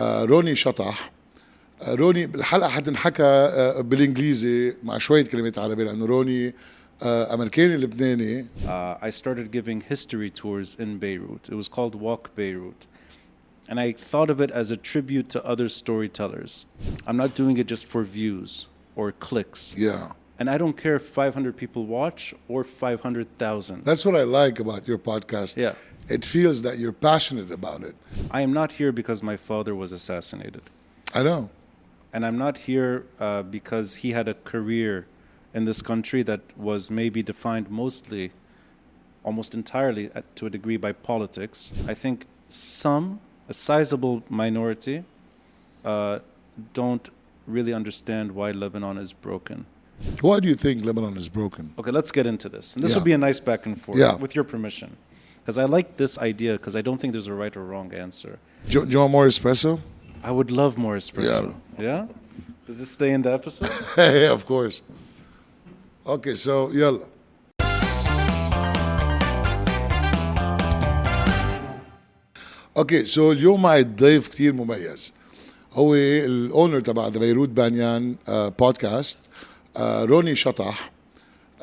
آه، روني شطح آه، روني بالحلقة حتنحكى آه، بالانجليزي مع شوية كلمات عربيه لأنه روني آه، امريكاني لبناني uh, I started giving history tours in Beirut. It was called Walk Beirut. And I thought of it as a tribute to other storytellers. I'm not doing it just for views or clicks. yeah And I don't care if 500 people watch or 500,000. that's what i like about your podcast Yeah. It feels that you're passionate about it I am not here because my father was assassinated. i know And I'm not here uh, because he had a career in this country that was maybe defined mostly, almost entirely at, to a degree, by politics. I think some, a sizable minority, uh, don't really understand why Lebanon is broken. why do you think lebanon is broken Okay, let's get into this. And this Yeah. will be a nice back and forth Yeah. with your permission. Because I like this idea because I don't think there's a right or wrong answer. do, you- do you want more espresso I would love more espresso. Yeah? Does this stay in the episode? yeah of course okay so يلا اوكي سو اليوم معي ضيف كثير مميز هو الاونر تبع ذا بيروت بانيان بودكاست آه، روني شطح آه،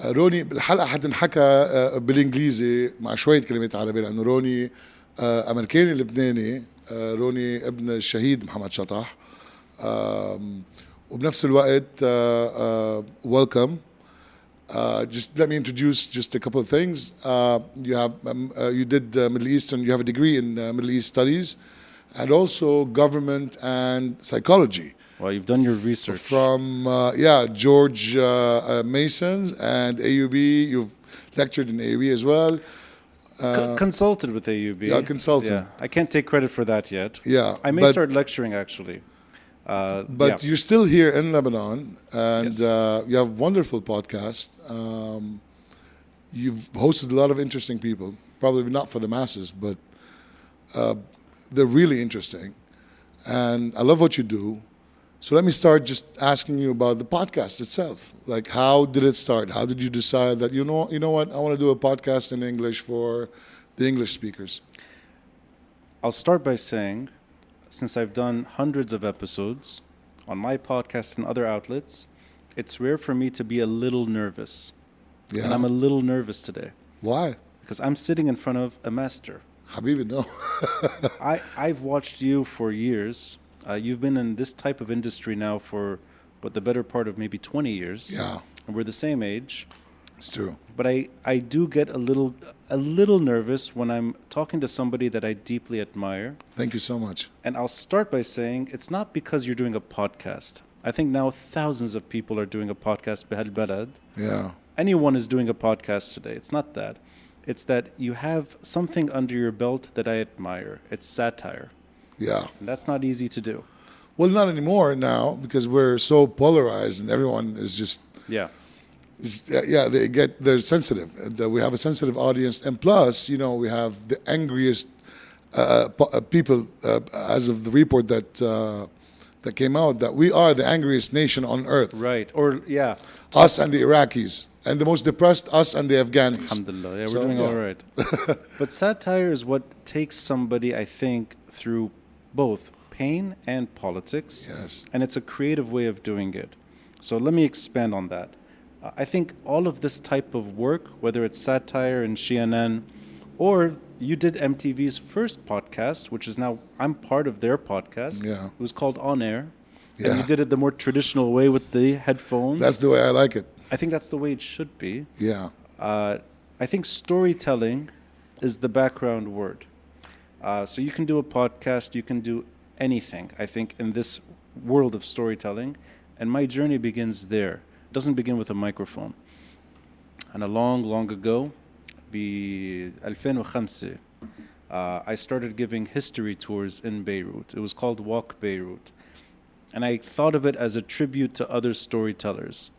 روني بالحلقة حتنحكى آه، بالانجليزي مع شوية كلمات عربيه لأنه روني آه، امريكاني لبناني آه، روني ابن الشهيد محمد شطح وبنفس الوقت ويلكم Uh, just let me introduce just a couple of things. Uh, you have um, uh, you did uh, Middle Eastern. You have a degree in uh, Middle East studies, and also government and psychology Well, you've done your research. from uh, yeah George uh, uh, Mason's and AUB. You've lectured in AUB as well. Co- consulted with AUB. yeah, consultant. Yeah, I can't take credit for that yet. Yeah, I may but- start lecturing actually. Uh, But yeah. you're still here in Lebanon, and Yes. uh, you have wonderful podcast. Um, you've hosted a lot of interesting people. Probably not for the masses, but uh, they're really interesting. And I love what you do. So let me start just asking you about the podcast itself. Like, how did it start? How did you decide that you know, you know what, I want to do a podcast in English for the English speakers? I'll start by saying, since I've done hundreds of episodes on my podcast and other outlets, it's rare for me to be a little nervous. Yeah. And I'm a little nervous today Why? because I'm sitting in front of a master. Habibi, no. I, I've watched you for years. Uh, you've been in this type of industry now for what the better part of maybe 20 years. Yeah. And we're the same age. it's true. But I, I do get a little a little nervous when I'm talking to somebody that I deeply admire. Thank you so much. And I'll start by saying it's not because you're doing a podcast. I think now thousands of people are doing a podcast. Behal Balad. Yeah. Anyone is doing a podcast today. It's not that. It's that you have something under your belt that I admire. It's satire. Yeah. And that's not easy to do. Well, not anymore now because we're so polarized and everyone is just, Yeah. is- yeah, they get, they're sensitive. We have a sensitive audience. And plus, you know, we have the angriest uh, uh, people uh, as of the report that, uh, that came out that we are the angriest nation on earth. Right. Or, yeah. Us and the Iraqis. And the most depressed, us and the Afghanis. Alhamdulillah. Yeah, we're doing yeah. all right. but satire is what takes somebody, I think, through both pain and politics. Yes. And it's a creative way of doing it. So let me expand on that. Uh, I think all of this type of work, whether it's satire and CNN, or you did MTV's first podcast, which is now I'm part of their podcast. Yeah. It was called On Air. And Yeah. you did it the more traditional way with the headphones. That's the way I like it. I think that's the way it should be. Yeah. Uh, I think storytelling is the background word. Uh, so you can do a podcast, you can do anything, I think, in this world of storytelling. And my journey begins there. It doesn't begin with a microphone. And a long, long ago, ب 2005, uh, I started giving history tours in Beirut. It was called Walk Beirut. And I thought of it as a tribute to other storytellers.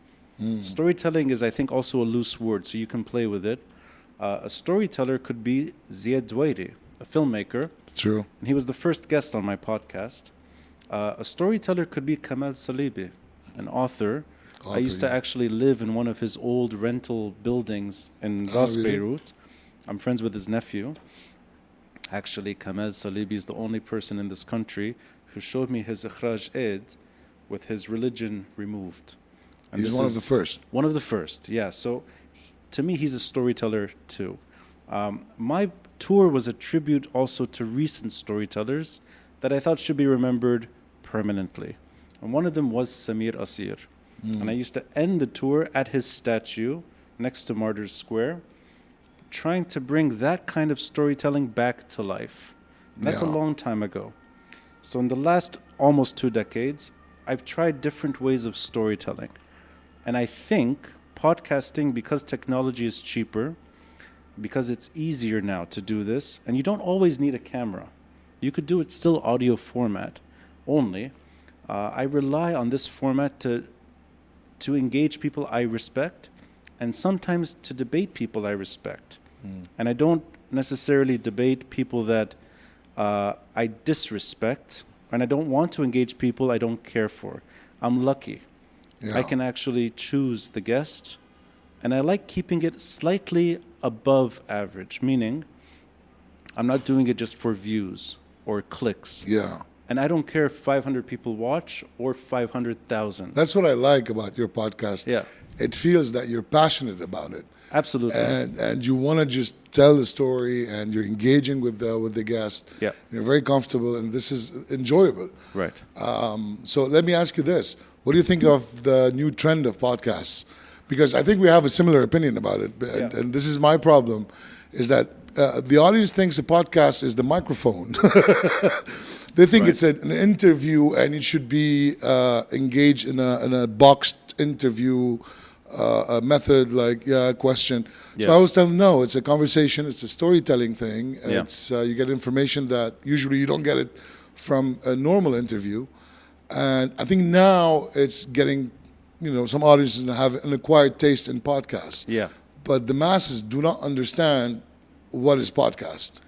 Storytelling is, I think, also a loose word, so you can play with it. Uh, a storyteller could be Ziad Doueiri, a filmmaker, True. and he was the first guest on my podcast. Uh, a storyteller could be Kamal Salibi, an author. I Author, used to actually live in one of his old rental buildings in Oh, Ras really? Beirut. I'm friends with his nephew. Actually, Kamal Salibi is the only person in this country who showed me his ikhraj Eid with his religion removed. And He's one of the first. One of the first, yeah. So to me, he's a storyteller too. Um, my tour was a tribute also to recent storytellers that I thought should be remembered permanently. And one of them was Samir Kassir. Hmm. And I used to end the tour at his statue next to Martyrs Square, trying to bring that kind of storytelling back to life. That's a long time ago. So, in the last almost two decades, I've tried different ways of storytelling. And I think podcasting, because technology is cheaper, because it's easier now to do this, and you don't always need a camera. You could do it still audio format only. Uh, I rely on this format to to engage people I respect, and sometimes to debate people I respect. And I don't necessarily debate people that uh, I disrespect, and I don't want to engage people I don't care for. I'm lucky. Yeah. I can actually choose the guest, and I like keeping it slightly above average, meaning I'm not doing it just for views or clicks. Yeah. And I don't care if 500 people watch or 500,000. That's what I like about your podcast. Yeah. It feels that you're passionate about it. Absolutely. And and you want to just tell the story and you're engaging with the with the guest. Yeah. You're very comfortable and this is enjoyable. right. Um, so let me ask you this: What do you think of the new trend of podcasts? Because I think we have a similar opinion about it, and, Yeah. and this is my problem: is that uh, the audience thinks a podcast is the microphone. they think Right. it's a, an interview, and it should be uh, engaged in a, in a boxed interview. Uh, a method like yeah question so i always tell them no it's a conversation it's a storytelling thing and Yeah. it's uh, you get information that usually you don't get it from a normal interview and I think now it's getting, you know, some audiences have an acquired taste in podcasts. Yeah. But the masses do not understand what is podcast.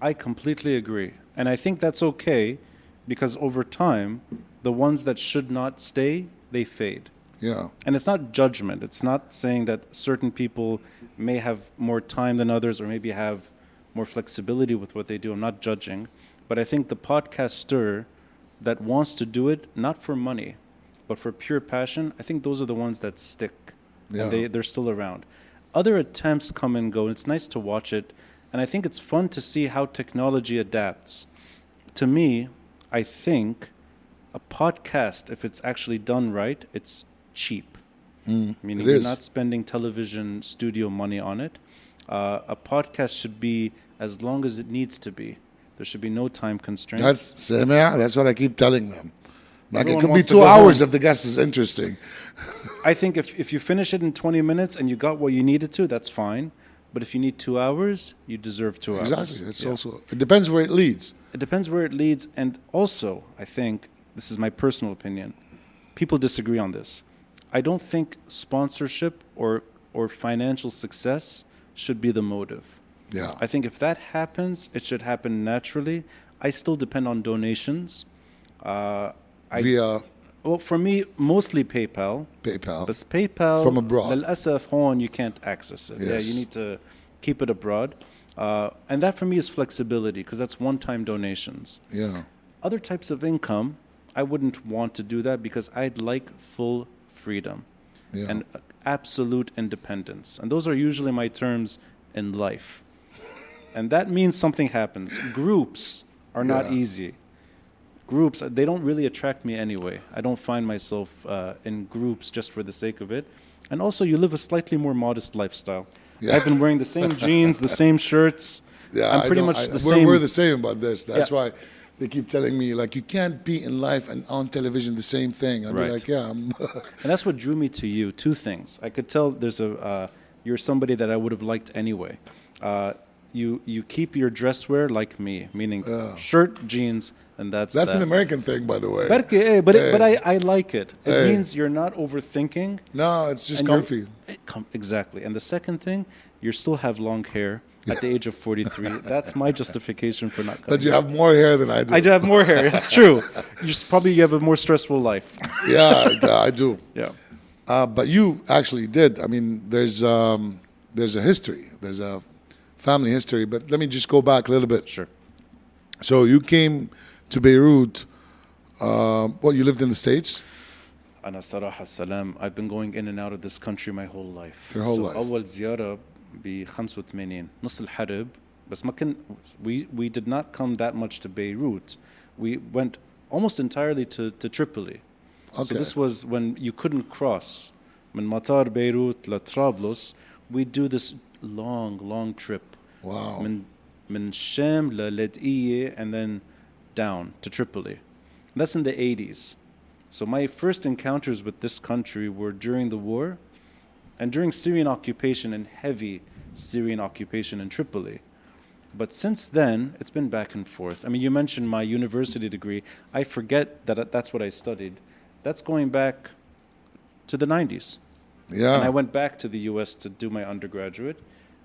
I completely agree. And I think that's okay because over time, the ones that should not stay, they fade. Yeah. And it's not judgment. It's not saying that certain people may have more time than others or maybe have more flexibility with what they do. I'm not judging. But I think the podcaster that wants to do it, not for money, but for pure passion, I think those are the ones that stick. Yeah. And they, they're still around. Other attempts come and go. and It's nice to watch it. And I think it's fun to see how technology adapts. To me, I think a podcast, if it's actually done right, it's cheap. Meaning Mm, it you're not spending television studio money on it. Uh, a podcast should be as long as it needs to be. There should be no time constraints. That's Samia, that's what I keep telling them. Like Everyone it could be two hours home. if the guest is interesting. I think if, if you finish it in 20 minutes and you got what you needed to, that's fine. But if you need two hours, you deserve two hours. Exactly. It's Yeah. also it depends where it leads. It depends where it leads. And also, I think, this is my personal opinion, people disagree on this. I don't think sponsorship or, or financial success should be the motive. Yeah. I think if that happens, it should happen naturally. I still depend on donations. Uh, Via well, for me, mostly PayPal. PayPal. But PayPal From abroad. للأسف هون you can't access it. Yeah, Yes. you need to keep it abroad. Uh, and that for me is flexibility because that's one-time donations. Yeah. Other types of income, I wouldn't want to do that because I'd like full freedom Yeah. and uh, absolute independence. And those are usually my terms in life. And that means something happens. Groups are not Yeah. easy. Groups, they don't really attract me anyway. I don't find myself uh, in groups just for the sake of it. And also, you live a slightly more modest lifestyle. Yeah. I've been wearing the same jeans, the same shirts. Yeah, I'm pretty much I- the we're, same. We're the same about this. That's Yeah. why they keep telling me like you can't be in life and on television the same thing. I'd Right. be like, yeah, I'm And that's what drew me to you. Two things. I could tell there's a uh, you're somebody that I would have liked anyway. Uh, you you keep your dress wear like me, meaning Yeah. shirt, jeans, and that's that's that. an American thing, by the way. Berke, eh, but it, but I, I like it. It Hey. means you're not overthinking. no, it's just comfy. com- exactly. And the second thing, you still have long hair at the age of 43. That's my justification for not cutting. But you have more hair than I do. I do have more hair. It's true. You probably you have a more stressful life. yeah, I- I do. yeah. Uh, but you actually did. I mean, there's um, there's a history. There's a family history. But let me just go back a little bit. Sure. So you came to Beirut Um, well, you lived in the States? أنا صراحة السلام I've been going in and out of this country my whole life. Your whole so life. أول زيارة ب 85 نص الحرب بس ما كن we we did not come that much to Beirut. We went almost entirely to, to Tripoli. So Okay. this was when you couldn't cross من مطار بيروت لطرابلس. We do this long long trip. Wow. من من الشام للاذقية and then down to Tripoli. That's in the 80s. So my first encounters with this country were during the war and during Syrian occupation and heavy Syrian occupation in Tripoli. But since then, it's been back and forth. I mean, you mentioned my university degree. I forget that that's what I studied. That's going back to the 90s. Yeah. And I went back to the US to do my undergraduate.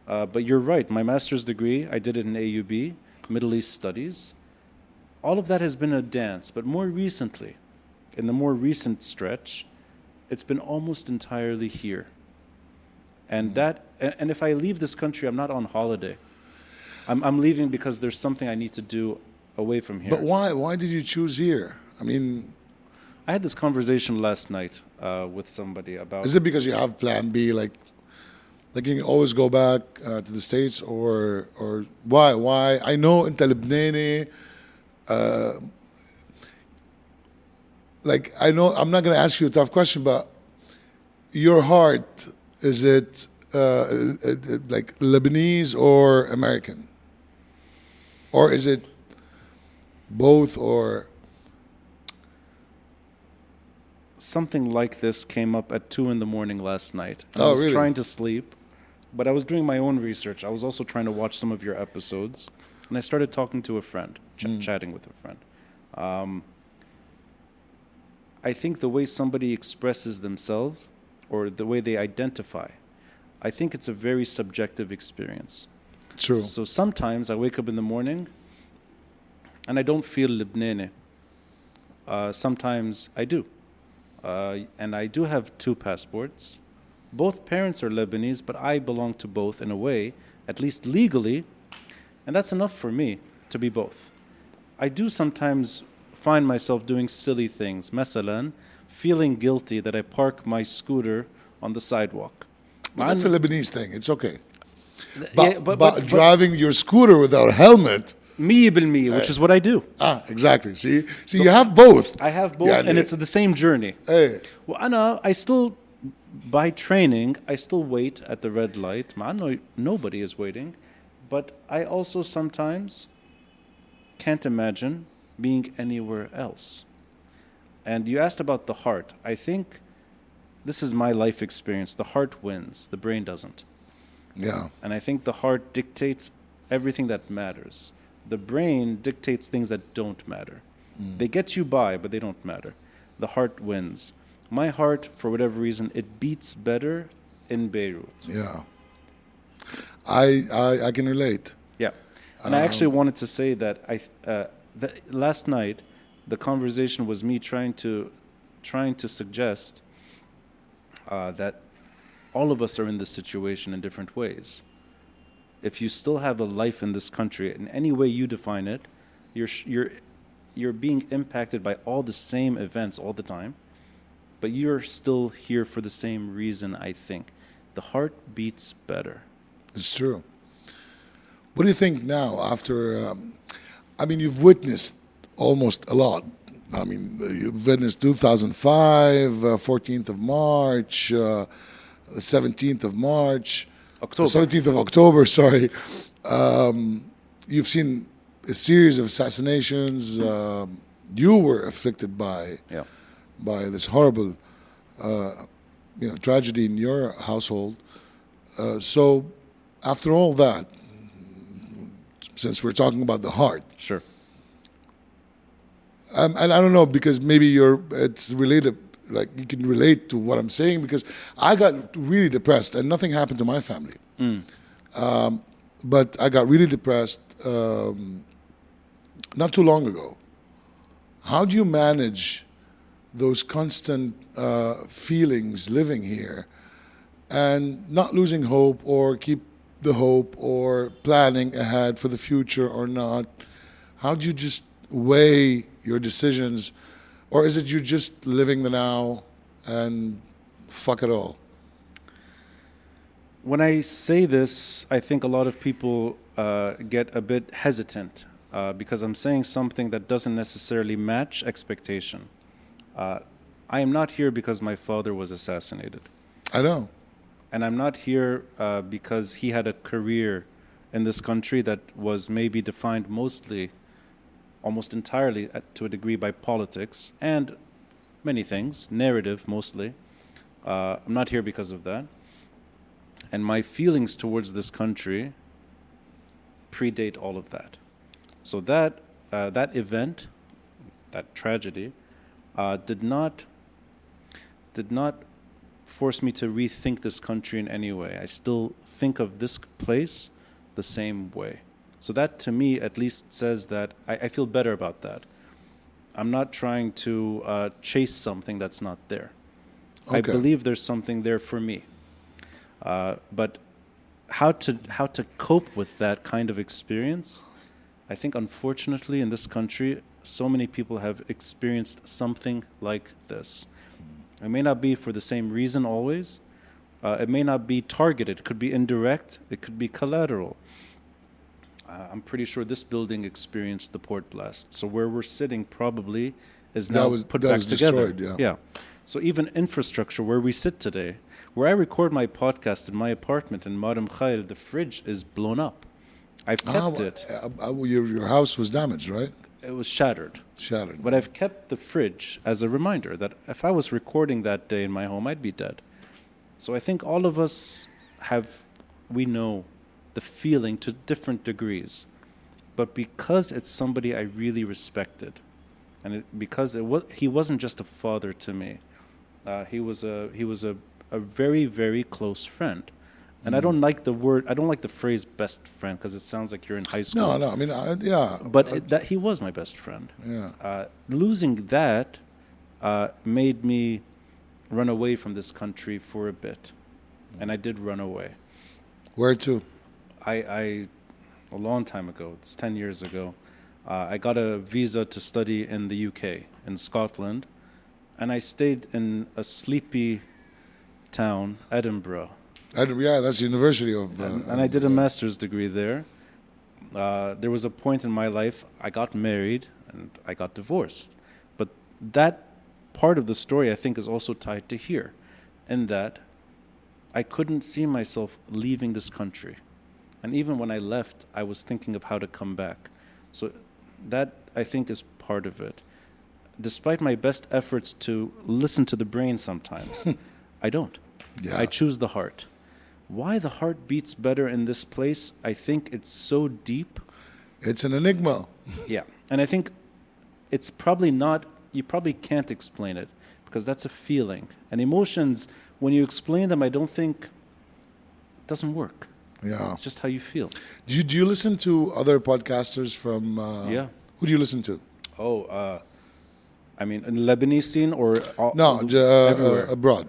Uh, but you're right, my master's degree, I did it in AUB, Middle East Studies. All of that has been a dance, but more recently, in the more recent stretch, it's been almost entirely here. And that, and if I leave this country, I'm not on holiday. I'm, I'm leaving because there's something I need to do away from here. But why? Why did you choose here? I mean, I had this conversation last night uh, with somebody about. is it because you have Plan B? Like, like you can always go back uh, to the states, or or why? Why? I know in Lebanese. Uh, like I know I'm not going to ask you a tough question, but your heart is it uh, like Lebanese or American, or is it both? Or something like this came up at two in the morning last night. And I Oh, was really? trying to sleep, but I was doing my own research. I was also trying to watch some of your episodes, and I started talking to a friend, ch- Mm. chatting with a friend. Um, I think the way somebody expresses themselves or the way they identify, I think it's a very subjective experience. true? So sometimes I wake up in the morning and I don't feel Lebanese. Uh, sometimes I do. Uh, and I do have two passports. Both parents are Lebanese, but I belong to both in a way, at least legally. And that's enough for me to be both. I do sometimes find myself doing silly things. Masalan, feeling guilty that I park my scooter on the sidewalk. Well, that's a Lebanese thing. It's okay. But, yeah, but, but, but driving your scooter without a helmet. Me me, which is what I do. Ah, exactly. See, see, so you have both. I have both, yeah, and yeah. it's the same journey. Hey. Well, Anna, I still, by training, I still wait at the red light. Man, no, nobody is waiting but I also sometimes can't imagine being anywhere else. And you asked about the heart. I think this is my life experience. The heart wins, the brain doesn't. yeah, And I think the heart dictates everything that matters. The brain dictates things that don't matter. Mm. They get you by, but they don't matter. The heart wins. My heart, for whatever reason, it beats better in Beirut. yeah. I, I, I can relate. Yeah. And I actually wanted to say that I uh, last night the conversation was me trying to trying to suggest uh, that all of us are in this situation in different ways. If you still have a life in this country, in any way you define it, you're you're you're being impacted by all the same events all the time, but you're still here for the same reason. I think the heart beats better. It's true. What do you think now after? Um, I mean, you've witnessed almost a lot. I mean, uh, you've witnessed 2005, uh, 14th of March, uh, 17th of March, October. 17th of October. Sorry. Um, you've seen a series of assassinations. Um you were afflicted by Yeah. by this horrible, uh, you know, tragedy in your household. Uh, so, after all that, since we're talking about the heart, Sure. um, and I don't know because maybe you're it's related, like you can relate to what I'm saying because I got really depressed and nothing happened to my family, um, but I got really depressed um, not too long ago. How do you manage those constant uh, feelings living here and not losing hope or keep the hope or planning ahead for the future or not? How do you just weigh your decisions or is it you just living the now and fuck it all? When I say this, I think a lot of people uh, get a bit hesitant uh, because I'm saying something that doesn't necessarily match expectation. Uh, I am not here because my father was assassinated. I know. And I'm not here uh, because he had a career in this country that was maybe defined mostly, almost entirely at, to a degree, by politics and many things, narrative mostly. Uh, I'm not here because of that. And my feelings towards this country predate all of that. So that uh, that event, that tragedy, uh, did not did not force me to rethink this country in any way. I still think of this place the same way. So that to me at least says that I, I feel better about that. I'm not trying to uh, chase something that's not there. I believe there's something there for me. Uh, but how to how to cope with that kind of experience? I think unfortunately in this country, so many people have experienced something like this. It may not be for the same reason always. Uh, it may not be targeted. It could be indirect. It could be collateral. Uh, I'm pretty sure this building experienced the port blast. So where we're sitting probably is now was- put that back was together. destroyed, yeah. Yeah. So even infrastructure where we sit today, where I record my podcast in my apartment in Mar Mikhael, the fridge is blown up. I've kept Ah, it. uh, uh, your, your house was damaged, right? It was shattered. Shattered. But I've kept the fridge as a reminder that if I was recording that day in my home, I'd be dead. So I think all of us have, we know the feeling to different degrees. But because it's somebody I really respected, and it, because it was, he wasn't just a father to me, uh, he was a he was a, a very very close friend. And I don't like the word, I don't like the phrase best friend because it sounds like you're in high school. no, no. I mean, I, yeah. But I- it, that he was my best friend. yeah. Uh, losing that uh, made me run away from this country for a bit, and I did run away. Where to? I, I a long time ago. It's ten years ago. Uh, I got a visa to study in the UK in Scotland, and I stayed in a sleepy town, Edinburgh. Adam, yeah, that's the University of. Uh, and, and I did a master's degree there. Uh, there was a point in my life I got married and I got divorced, but that part of the story I think is also tied to here, in that I couldn't see myself leaving this country, and even when I left, I was thinking of how to come back. So that I think is part of it. Despite my best efforts to listen to the brain sometimes, I don't. Yeah. I choose the heart. Why the heart beats better in this place? I think it's so deep. It's an enigma. Yeah. And I think it's probably not, you probably can't explain it because that's a feeling. And emotions, when you explain them, I don't think it doesn't work. Yeah. It's just how you feel. Do you, do you listen to other podcasters from? Uh, Yeah. Who do you listen to? Oh, uh, I mean, in Lebanese scene or all, No, j- uh, everywhere? uh, abroad.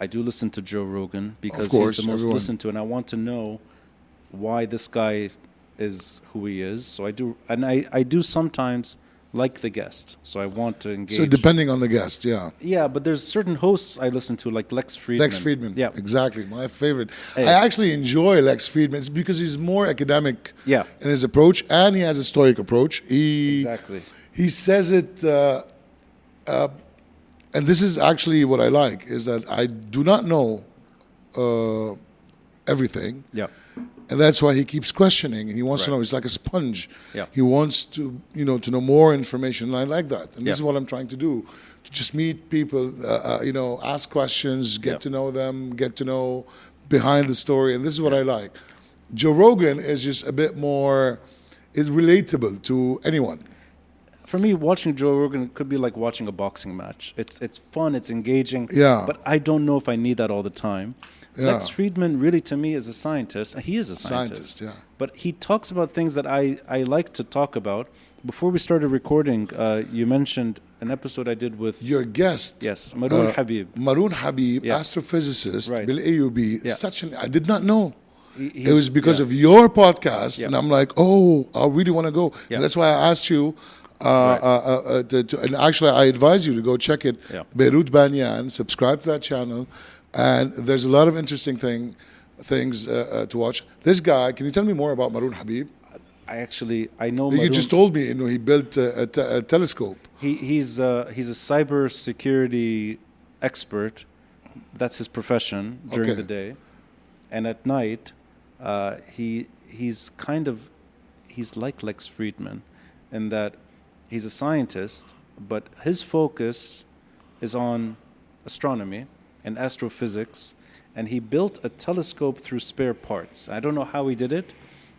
I do listen to Joe Rogan because course, he's the most everyone- listened to, and I want to know why this guy is who he is. So I do, and I, I do sometimes like the guest, so I want to engage. So depending on the guest, yeah. yeah, but there's certain hosts I listen to, like Lex Fridman. Lex Fridman. Yeah, Exactly. My favorite. Hey. I actually enjoy Lex Fridman. It's because he's more academic Yeah. in his approach and he has a stoic approach. He exactly. he says it uh, uh, and this is actually what I like is that I do not know uh, everything. Yeah, And that's why he keeps questioning. He wants to know. He's like a sponge. Yeah. He wants to, you know, to know more information. And I like that. And this is what I'm trying to do: to just meet people, uh, uh, you know, ask questions, get Yeah. to know them, get to know behind the story. And this is what I like. Joe Rogan is just a bit more, is relatable to anyone. For me, watching Joe Rogan could be like watching a boxing match. It's it's fun, it's engaging. Yeah. But I don't know if I need that all the time. Yeah. Lex Fridman really to me is a scientist. He is a scientist. Scientist, yeah. But he talks about things that I, I like to talk about. Before we started recording, uh, you mentioned an episode I did with Your guest, yes, Maroon uh, Habib. Maroon Habib, Yeah. astrophysicist, Right. Bil AUB. Yeah. Such an I did not know. He- It was because yeah. of your podcast, and I'm like, oh, I really want to go. That's why I asked you Uh, uh, uh, uh, to, to- and actually, I advise you to go check it. Yeah. Beirut Banyan. Subscribe to that channel, and there's a lot of interesting thing, things uh, uh, to watch. This guy, can you tell me more about Maroon Habib? I actually I know You just told me, you know, he built a, a, te- a telescope. He he's uh, he's a cyber security expert. That's his profession during Okay. the day, and at night, uh, he he's kind of he's like Lex Fridman, in that he's a scientist, but his focus is on astronomy and astrophysics, and he built a telescope through spare parts. I don't know how he did it.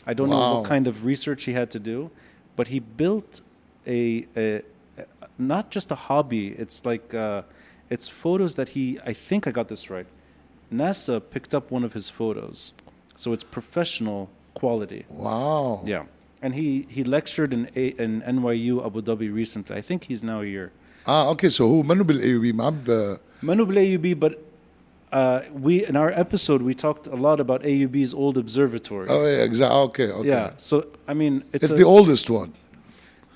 I don't know what kind of research he had to do, but he built a, a, a not just a hobby. It's like uh, it's photos that he. I think I got this right. NASA picked up one of his photos, so it's professional quality. Wow. Yeah, and he he lectured in a, in NYU Abu Dhabi recently. I think he's now here. Ah, okay. So who منه بالايوبي ما ب Manu AUB, but uh, we in our episode we talked a lot about AUB's old observatory. Oh, yeah, exactly. Okay, okay. Yeah, so I mean, it's, It's a- the oldest one.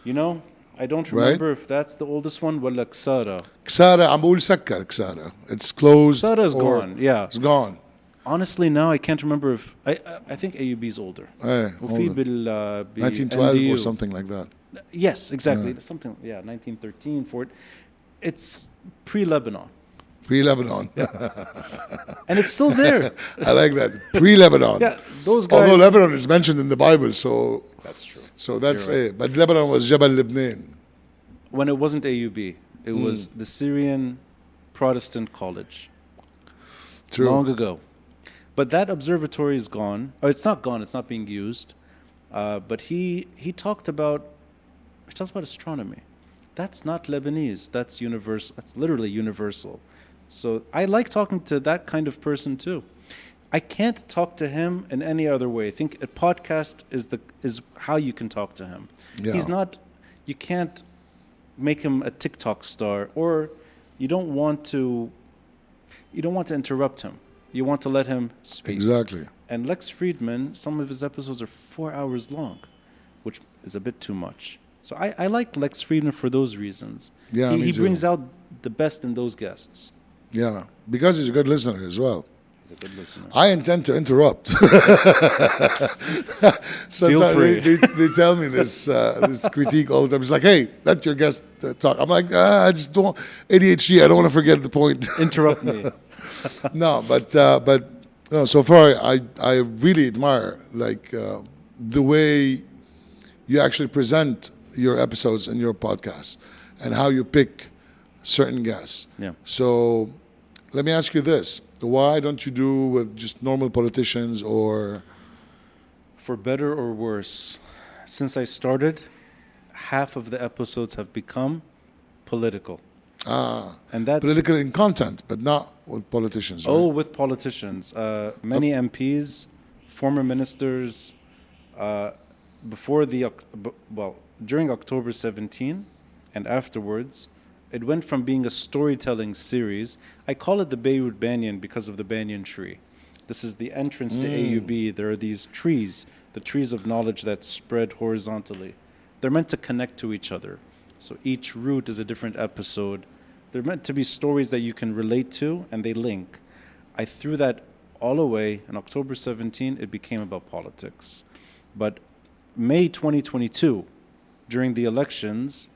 You know, I don't Right? remember if that's the oldest one. ولا Ksara. كسارة عم بقول سكر كسارة. It's closed. Ksara's or- gone. Yeah. It's gone. Honestly, now I can't remember if I. I, I think AUB is older. Eh, hey, 1912 NDU. or something like that. Yes, exactly. Yeah. Something, yeah, 1913, Fort. It's pre-Lebanon. Pre-Lebanon. Yeah. and it's still there. I like that. Pre-Lebanon. yeah, those guys. Although Lebanon is mentioned in the Bible, so that's true. So that's right. it. But Lebanon was Jabal Lebanon. When it wasn't AUB, it mm. was hmm. the Syrian Protestant College. True. Long ago. But that observatory is gone. Oh, it's not gone. It's not being used. Uh, but he he talked about he talked about astronomy. That's not Lebanese. That's universal. That's literally universal. So I like talking to that kind of person too. I can't talk to him in any other way. I think a podcast is the is how you can talk to him. Yeah. He's not. You can't make him a TikTok star, or you don't want to. You don't want to interrupt him. You want to let him speak. Exactly. And Lex Fridman, some of his episodes are four hours long, which is a bit too much. So I, I like Lex Fridman for those reasons. Yeah, he, he brings out the best in those guests. Yeah, because he's a good listener as well. He's a good listener. I intend to interrupt. Sometimes free. They, they, they tell me this uh, this critique all the time. It's like, hey, let your guest uh, talk. I'm like, ah, I just don't ADHD. I don't want to forget the point. Interrupt me. no, but uh, but no, so far I I really admire like uh, the way you actually present your episodes and your podcasts and how you pick certain guests. Yeah. So let me ask you this: Why don't you do with just normal politicians or? For better or worse, since I started, half of the episodes have become political. Ah, And that's political in content, but not with politicians. Oh, right? with politicians. Uh, many MPs, former ministers, uh, before the, well, during October 17 and afterwards, it went from being a storytelling series. I call it the Beirut Banyan because of the banyan tree. This is the entrance to AUB. There are these trees, the trees of knowledge that spread horizontally. They're meant to connect to each other. So each route is a different episode. They're meant to be stories that you can relate to and they link. I threw that all away in October 17. It became about politics. But May 2022, during the elections,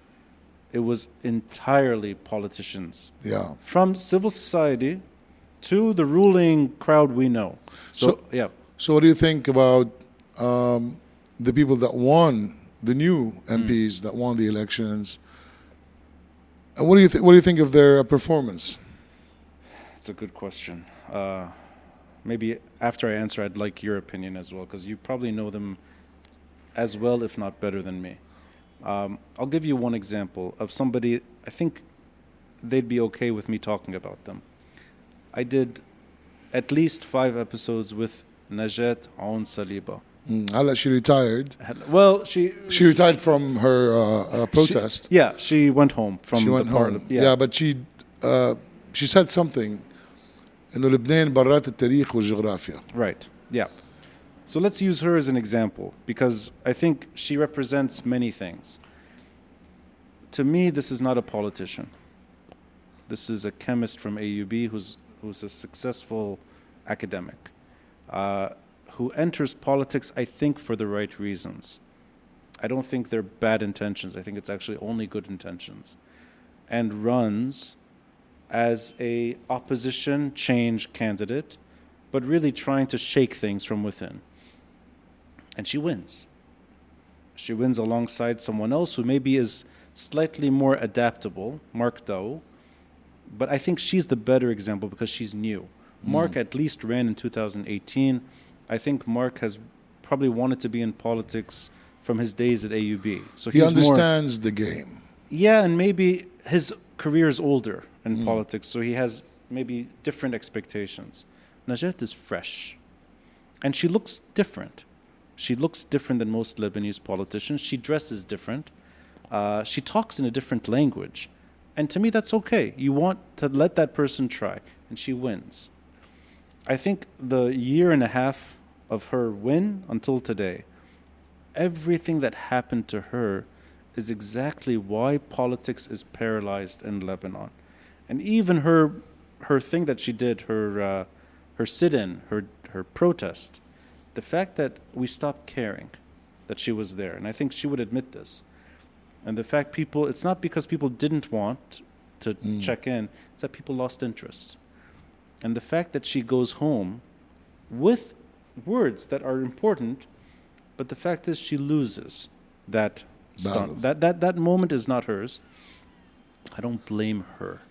it was entirely politicians yeah. from civil society to the ruling crowd we know. So, So- yeah, So, what do you think about um, the people that won, the new MPs that won the elections? And what do you th- what do you think of their uh, performance? it's a good question. Uh, maybe after I answer, I'd like your opinion as well, because you probably know them as well, if not better than me. Um, I'll give you one example of somebody I think they'd be okay with me talking about them. I did at least five episodes with Najat Aoun Saliba. Mm, هلا she retired. Well, she She retired from her uh, uh, protest. yeah, she went home from she the went home. parliament. Yeah. but she uh, she said something. إنه لبنان برات التاريخ والجغرافيا. Right. Yeah. So let's use her as an example because I think she represents many things. to me, this is not a politician. This is a chemist from AUB who's who's a successful academic, uh, who enters politics, I think, for the right reasons. I don't think they're bad intentions. I think it's actually only good intentions, and runs as a opposition change candidate, but really trying to shake things from within. And she wins. She wins alongside someone else who maybe is slightly more adaptable, Mark Daou, but I think she's the better example because she's new. Mark mm. at least ran in 2018. I think Mark has probably wanted to be in politics from his days at AUB. So He he's more understands the game. yeah, and maybe his career is older in politics, so he has maybe different expectations. Najat is fresh, and she looks different. She looks different than most Lebanese politicians. She dresses different. Uh, she talks in a different language. And to me, that's okay. You want to let that person try, and she wins. I think the year and a half of her when until today, everything that happened to her is exactly why politics is paralyzed in Lebanon. And even her her thing that she did, her uh, her sit-in, her her protest, the fact that we stopped caring that she was there, and I think she would admit this. And the fact people, it's not because people didn't want to check in, it's that people lost interest. And the fact that she goes home with words that are important, but the fact is she loses that stunt. That, that, that moment is not hers. I don't blame her.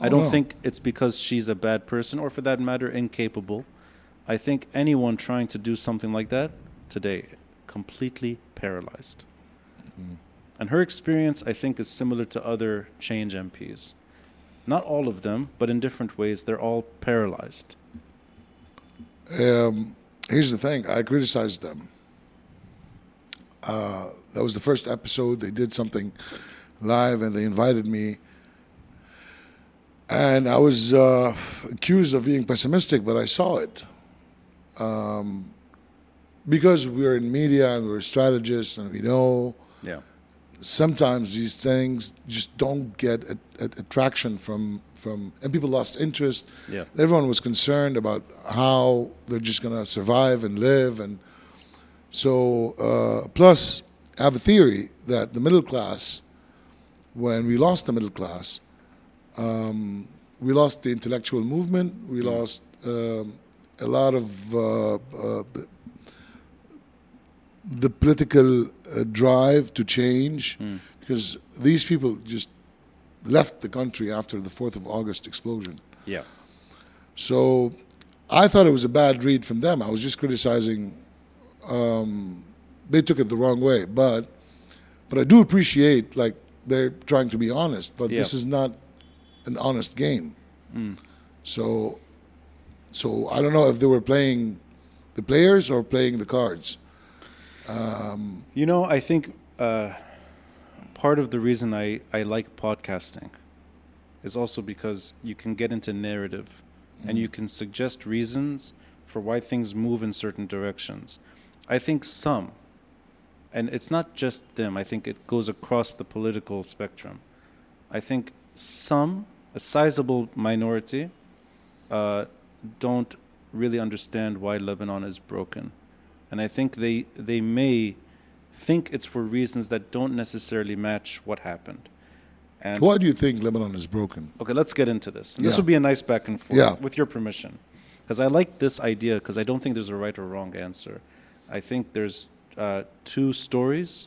I Oh, don't no. think it's because she's a bad person or, for that matter, incapable. I think anyone trying to do something like that today, completely paralyzed. Mm. And her experience, I think, is similar to other change MPs. Not all of them, but in different ways, they're all paralyzed. Um, here's the thing I criticized them. Uh, that was the first episode. They did something live and they invited me. And I was uh, accused of being pessimistic, but I saw it. Um, because we're in media and we're strategists and we know Yeah. sometimes these things just don't get a, a, attraction from from and people lost interest. Yeah. everyone was concerned about how they're just going to survive and live and so uh, plus i have a theory that the middle class when we lost the middle class um, we lost the intellectual movement we lost um, a lot of uh, uh, the political uh, drive to change because these people just left the country after the 4th of August explosion. Yeah. So I thought it was a bad read from them. I was just criticizing. Um, they took it the wrong way, but but I do appreciate like they're trying to be honest. But this is not an honest game. So so I don't know if they were playing the players or playing the cards. You know, I think uh, part of the reason I, I like podcasting is also because you can get into narrative and you can suggest reasons for why things move in certain directions. I think some, and it's not just them, I think it goes across the political spectrum. I think some, a sizable minority, uh, don't really understand why Lebanon is broken. And I think they, they may think it's for reasons that don't necessarily match what happened. And Why do you think Lebanon is broken? Okay, let's get into this. And This Yeah. would be a nice back and forth, Yeah. with your permission, because I like this idea because I don't think there's a right or wrong answer. I think there's uh, two stories,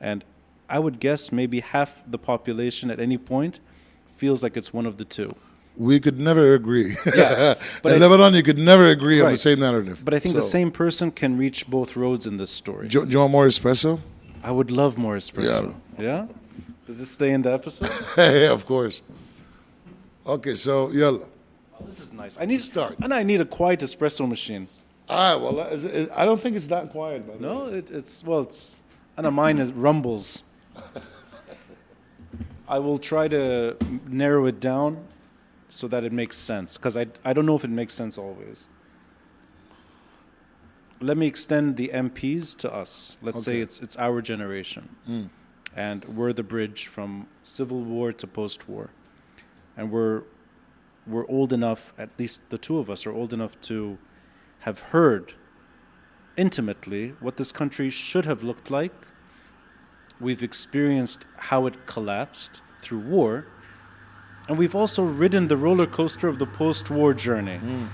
and I would guess maybe half the population at any point feels like it's one of the two. We could never agree. Yeah, but in I- Lebanon, you could never agree on the same narrative. But I think the same person can reach both roads in this story. Do, you- do you want more espresso? I would love more espresso. Yeah. yeah? Does this stay in the episode? yeah, of course. Okay, so yalla. Oh, this is nice. I need to Start. and I need a quiet espresso machine. Ah, well, is I don't think it's that quiet, by the way. No, it, it's well, it's and uh, mine is rumbles. I will try to narrow it down so that it makes sense because I I don't know if it makes sense always. Let me extend the MPs to us. Let's say it's it's our generation, mm. and we're the bridge from civil war to post-war, and we're we're old enough. At least the two of us are old enough to have heard intimately what this country should have looked like. We've experienced how it collapsed through war, and we've also ridden the roller coaster of the post-war journey, hmm.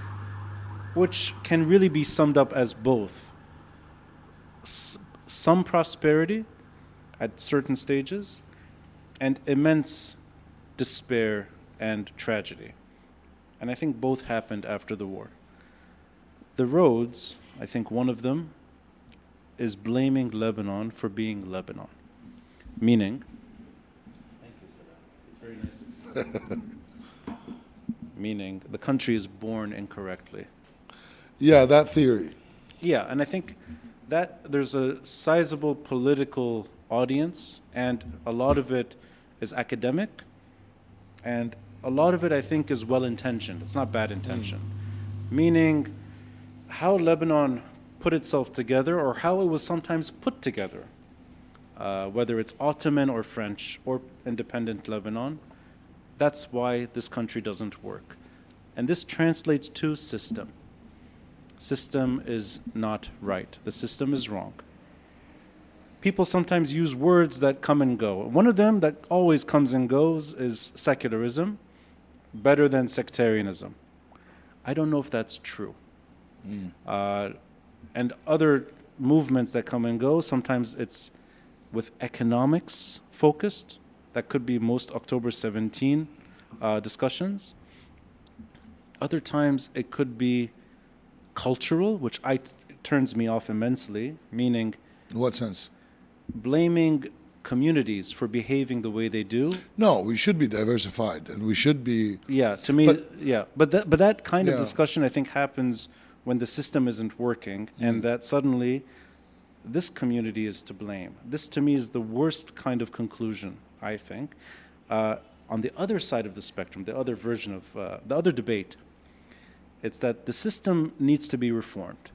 which can really be summed up as both s- some prosperity at certain stages and immense despair and tragedy. And I think both happened after the war. The roads, I think one of them is blaming Lebanon for being Lebanon. Meaning, thank you, Saddam. It's very nice of you. Meaning, the country is born incorrectly. Yeah, that theory. Yeah, and I think that there's a sizable political audience, and a lot of it is academic, and a lot of it I think is well intentioned. It's not bad intention. Meaning, how Lebanon put itself together, or how it was sometimes put together, uh, whether it's Ottoman or French or independent Lebanon, that's why this country doesn't work. And this translates to system system is not right. The system is wrong. People sometimes use words that come and go. One of them that always comes and goes is secularism, better than sectarianism. I don't know if that's true. Uh, and other movements that come and go, sometimes it's with economics focused. That could be most October 17 uh, discussions. Other times it could be cultural, which I turns me off immensely, meaning In what sense? blaming communities for behaving the way they do. No, we should be diversified and we should be. Yeah, to me, But- yeah, but that but that kind of discussion I think happens when the system isn't working, and that suddenly this community is to blame. This to me is the worst kind of conclusion. I think. Uh, on the other side of the spectrum, the other version of uh, the other debate, it's that the system needs to be reformed.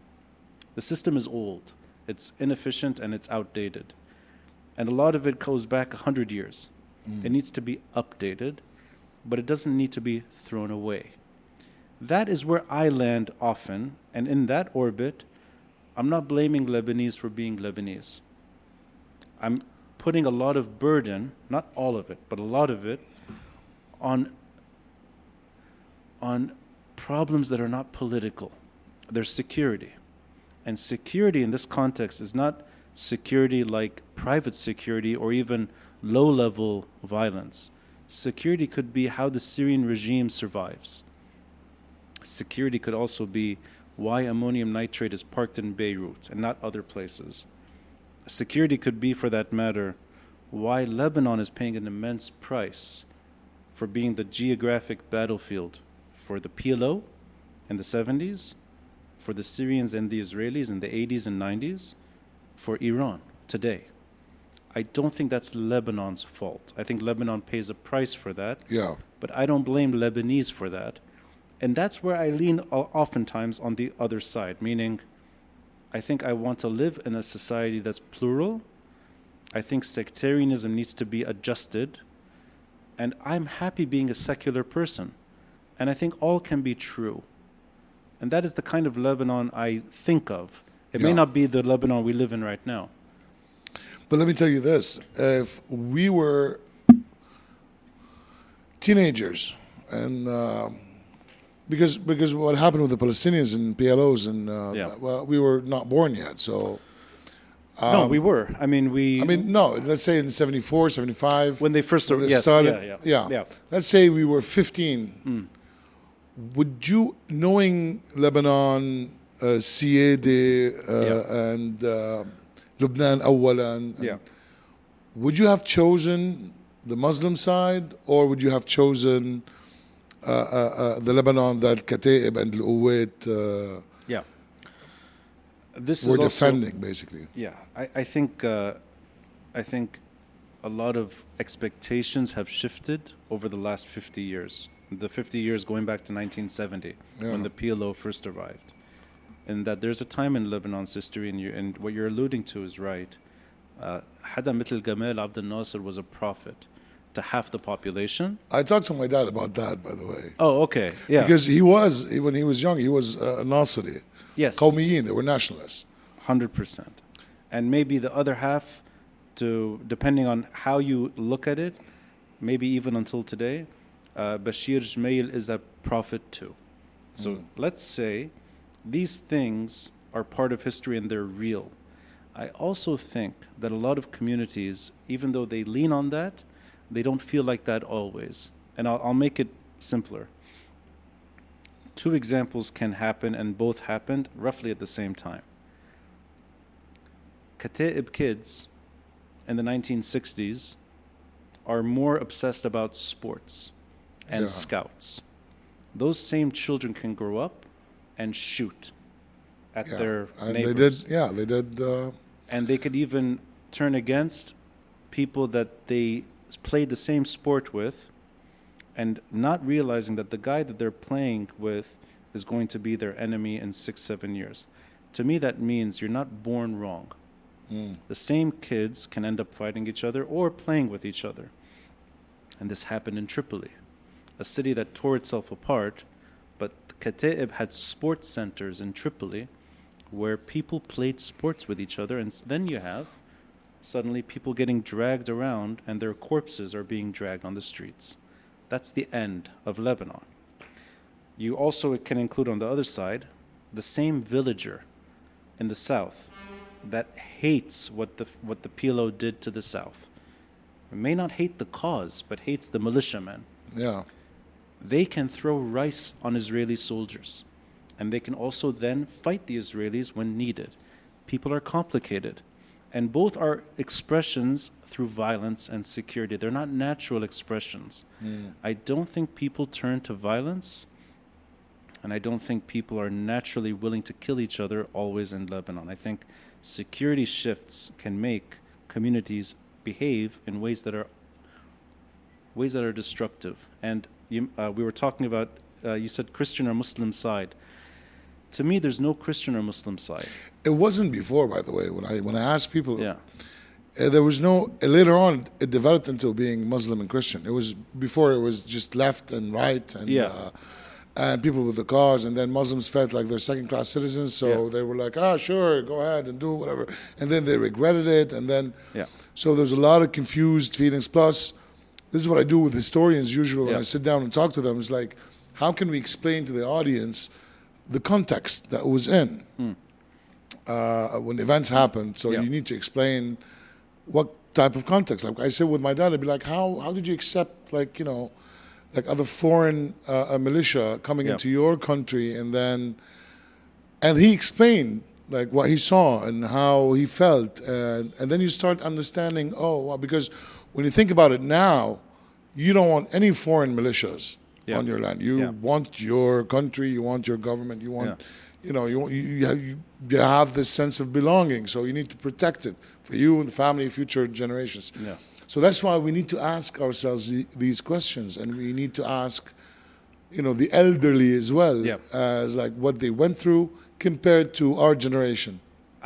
The system is old, it's inefficient, and it's outdated. And a lot of it goes back 100 years. It needs to be updated, but it doesn't need to be thrown away. That is where I land often, and in that orbit, I'm not blaming Lebanese for being Lebanese. I'm putting a lot of burden, not all of it, but a lot of it, on on problems that are not political. There's security. And security in this context is not security like private security or even low level violence. Security could be how the Syrian regime survives. Security could also be why ammonium nitrate is parked in Beirut and not other places. Security could be, for that matter, why Lebanon is paying an immense price for being the geographic battlefield for the PLO in the 70s, for the Syrians and the Israelis in the 80s and 90s, for Iran today. I don't think that's Lebanon's fault. I think Lebanon pays a price for that, Yeah. but I don't blame Lebanese for that. And that's where I lean oftentimes on the other side, meaning I think I want to live in a society that's plural. I think sectarianism needs to be adjusted. And I'm happy being a secular person. And I think all can be true. And that is the kind of Lebanon I think of. It may not be the Lebanon we live in right now. But let me tell you this: if we were teenagers, and uh, because because what happened with the Palestinians and PLOs, and uh, Yeah. well, we were not born yet. So no, we were. I mean, we. Um, I mean, no. Let's say in 74, 75, when they first when they yes, started. yeah, yeah, yeah. Let's say we were 15. Would you, knowing Lebanon, uh, سيادة, uh, Yeah. and uh, Lebanon أولا, and Yeah. would you have chosen the Muslim side or would you have chosen uh, uh, uh, the Lebanon, the Al-Kataib and the Uwait. Uh, yeah. This we're is defending also, basically. Yeah, I, I think uh, I think a lot of expectations have shifted over the last 50 years. The 50 years going back to 1970 yeah. when the PLO first arrived. And that there's a time in Lebanon's history, and, you, and what you're alluding to is right. Hada uh, Gamal Abdel Nasser was a prophet to half the population. I talked to my dad about that, by the way. Oh, okay. Yeah. Because he was, when he was young, he was uh, a Nasri. yes. Qawmiyin, they were nationalists. Hundred percent, and maybe the other half, to depending on how you look at it, maybe even until today, uh, Bashir Gemayel is a prophet too. So Mm. let's say these things are part of history and they're real. I also think that a lot of communities, even though they lean on that, they don't feel like that always. And I'll, I'll make it simpler. Two examples can happen, and both happened roughly at the same time. Kataib kids in the 1960s are more obsessed about sports and Yeah. scouts. Those same children can grow up and shoot at Yeah. their and neighbors. they did, yeah, they did. Uh, and they could even turn against people that they played the same sport with and not realizing that the guy that they're playing with is going to be their enemy in six, seven years. To me, that means you're not born wrong. mm, The same kids can end up fighting each other or playing with each other. And this happened in Tripoli, a city that tore itself apart, but Kataib had sports centers in Tripoli where people played sports with each other. And then you have suddenly people getting dragged around and their corpses are being dragged on the streets. That's the end of Lebanon. You also can include on the other side the same villager in the south that hates what the what the PLO did to the south. May not hate the cause, but hates the militiamen. yeah, They can throw rice on Israeli soldiers, and they can also then fight the Israelis when needed. People are complicated, and both are expressions through violence and security. They're not natural expressions. mm, I don't think people turn to violence, and I don't think people are naturally willing to kill each other always in Lebanon. I think security shifts can make communities behave in ways that are ways that are destructive. And you, uh, we were talking about uh, you said Christian or Muslim side. To me, there's no Christian or Muslim side. it wasn't before, by the way. When I when I asked people, Yeah, uh, there was no. Uh, later on, it developed into being Muslim and Christian. It was before it was just left and right, and Yeah. uh, and people with the cars, and then Muslims felt like they're second class citizens, so Yeah. they were like, ah, sure, go ahead and do whatever, and then they regretted it, and then yeah, So there's a lot of confused feelings. Plus, this is what I do with historians usually when Yeah. I sit down and talk to them. It's like, how can we explain to the audience the context that was in Hmm. uh, when events happened? So Yeah. you need to explain what type of context. Like I said with my dad, I'd be like, how how did you accept like you know, like other foreign uh, a militia coming Yeah. into your country and then and he explained like what he saw and how he felt and and then you start understanding oh well, because when you think about it now you don't want any foreign militias Yeah. on your land you Yeah. want your country you want your government you want you know you, you, you, have, you have this sense of belonging so you need to protect it for you and the family future generations yeah. so that's why we need to ask ourselves the, these questions, and we need to ask, you know, the elderly as well, Yep. as like what they went through compared to our generation.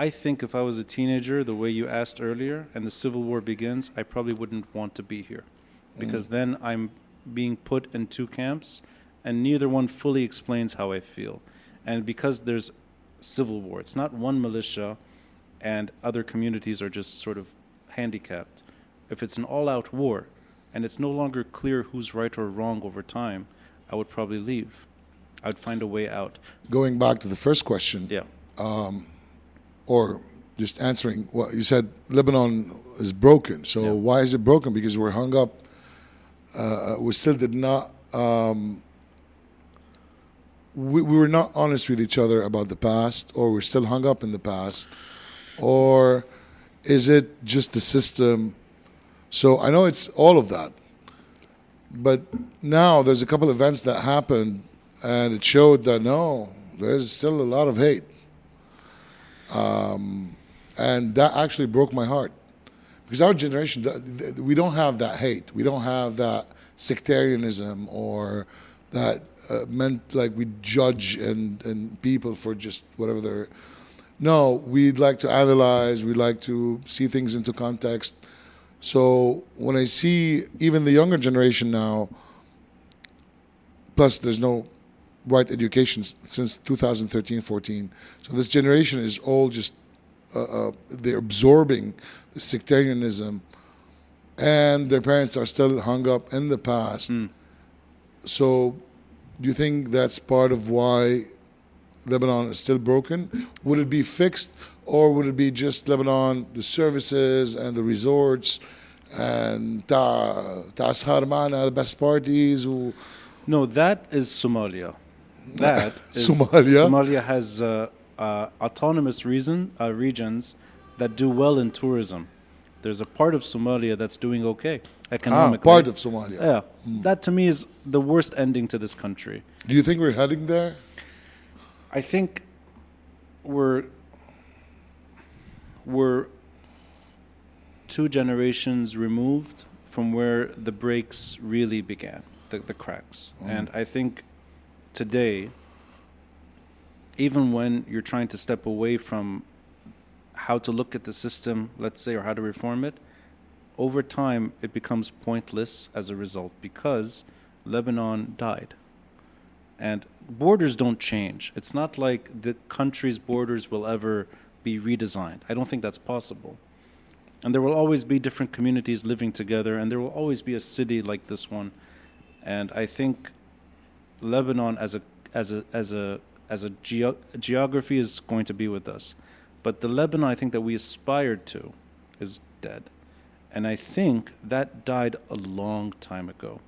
I think if I was a teenager, the way you asked earlier, and the Civil War begins, I probably wouldn't want to be here. Mm. Because then I'm being put in two camps, and neither one fully explains how I feel. And because there's civil war, it's not one militia, and other communities are just sort of handicapped. If it's an all out war, and it's no longer clear who's right or wrong over time, I would probably leave. I'd find a way out. Going back to the first question, Yeah. Um, or just answering what you said, Lebanon is broken. So Yeah. why is it broken? Because we're hung up. Uh, we still did not. Um, we, we were not honest with each other about the past, or we're still hung up in the past, or is it just the system? So I know it's all of that, but now there's a couple events that happened, and it showed that no, there's still a lot of hate and that actually broke my heart because our generation we don't have that hate we don't have that sectarianism or that uh, meant like we judge and and people for just whatever they're no, we'd like to analyze, we like to see things into context. So when I see even the younger generation now, plus there's no right education since 2013 14 so this generation is all just uh, uh, they're absorbing sectarianism, and their parents are still hung up in the past. Mm. So, do you think that's part of why Lebanon is still broken? Would it be fixed, or would it be just Lebanon, the services and the resorts, and Ta'ashar Mana, the best parties? No, that is Somalia. That is Somalia. Somalia has uh, uh, autonomous reason, uh, regions that do well in tourism. There's a part of Somalia that's doing okay ah, economically. part of Somalia Yeah, that to me is the worst ending to this country. Do you think we're heading there? I think we're we're two generations removed from where the breaks really began, the, the cracks. And I think today, even when you're trying to step away from how to look at the system, let's say, or how to reform it, over time it becomes pointless as a result because Lebanon died. And borders don't change. It's not like the country's borders will ever be redesigned. I don't think that's possible. And there will always be different communities living together, and there will always be a city like this one. And I think Lebanon as a as a as a as a geo- geography is going to be with us, but the Lebanon I think that we aspired to is dead, and I think that died a long time ago.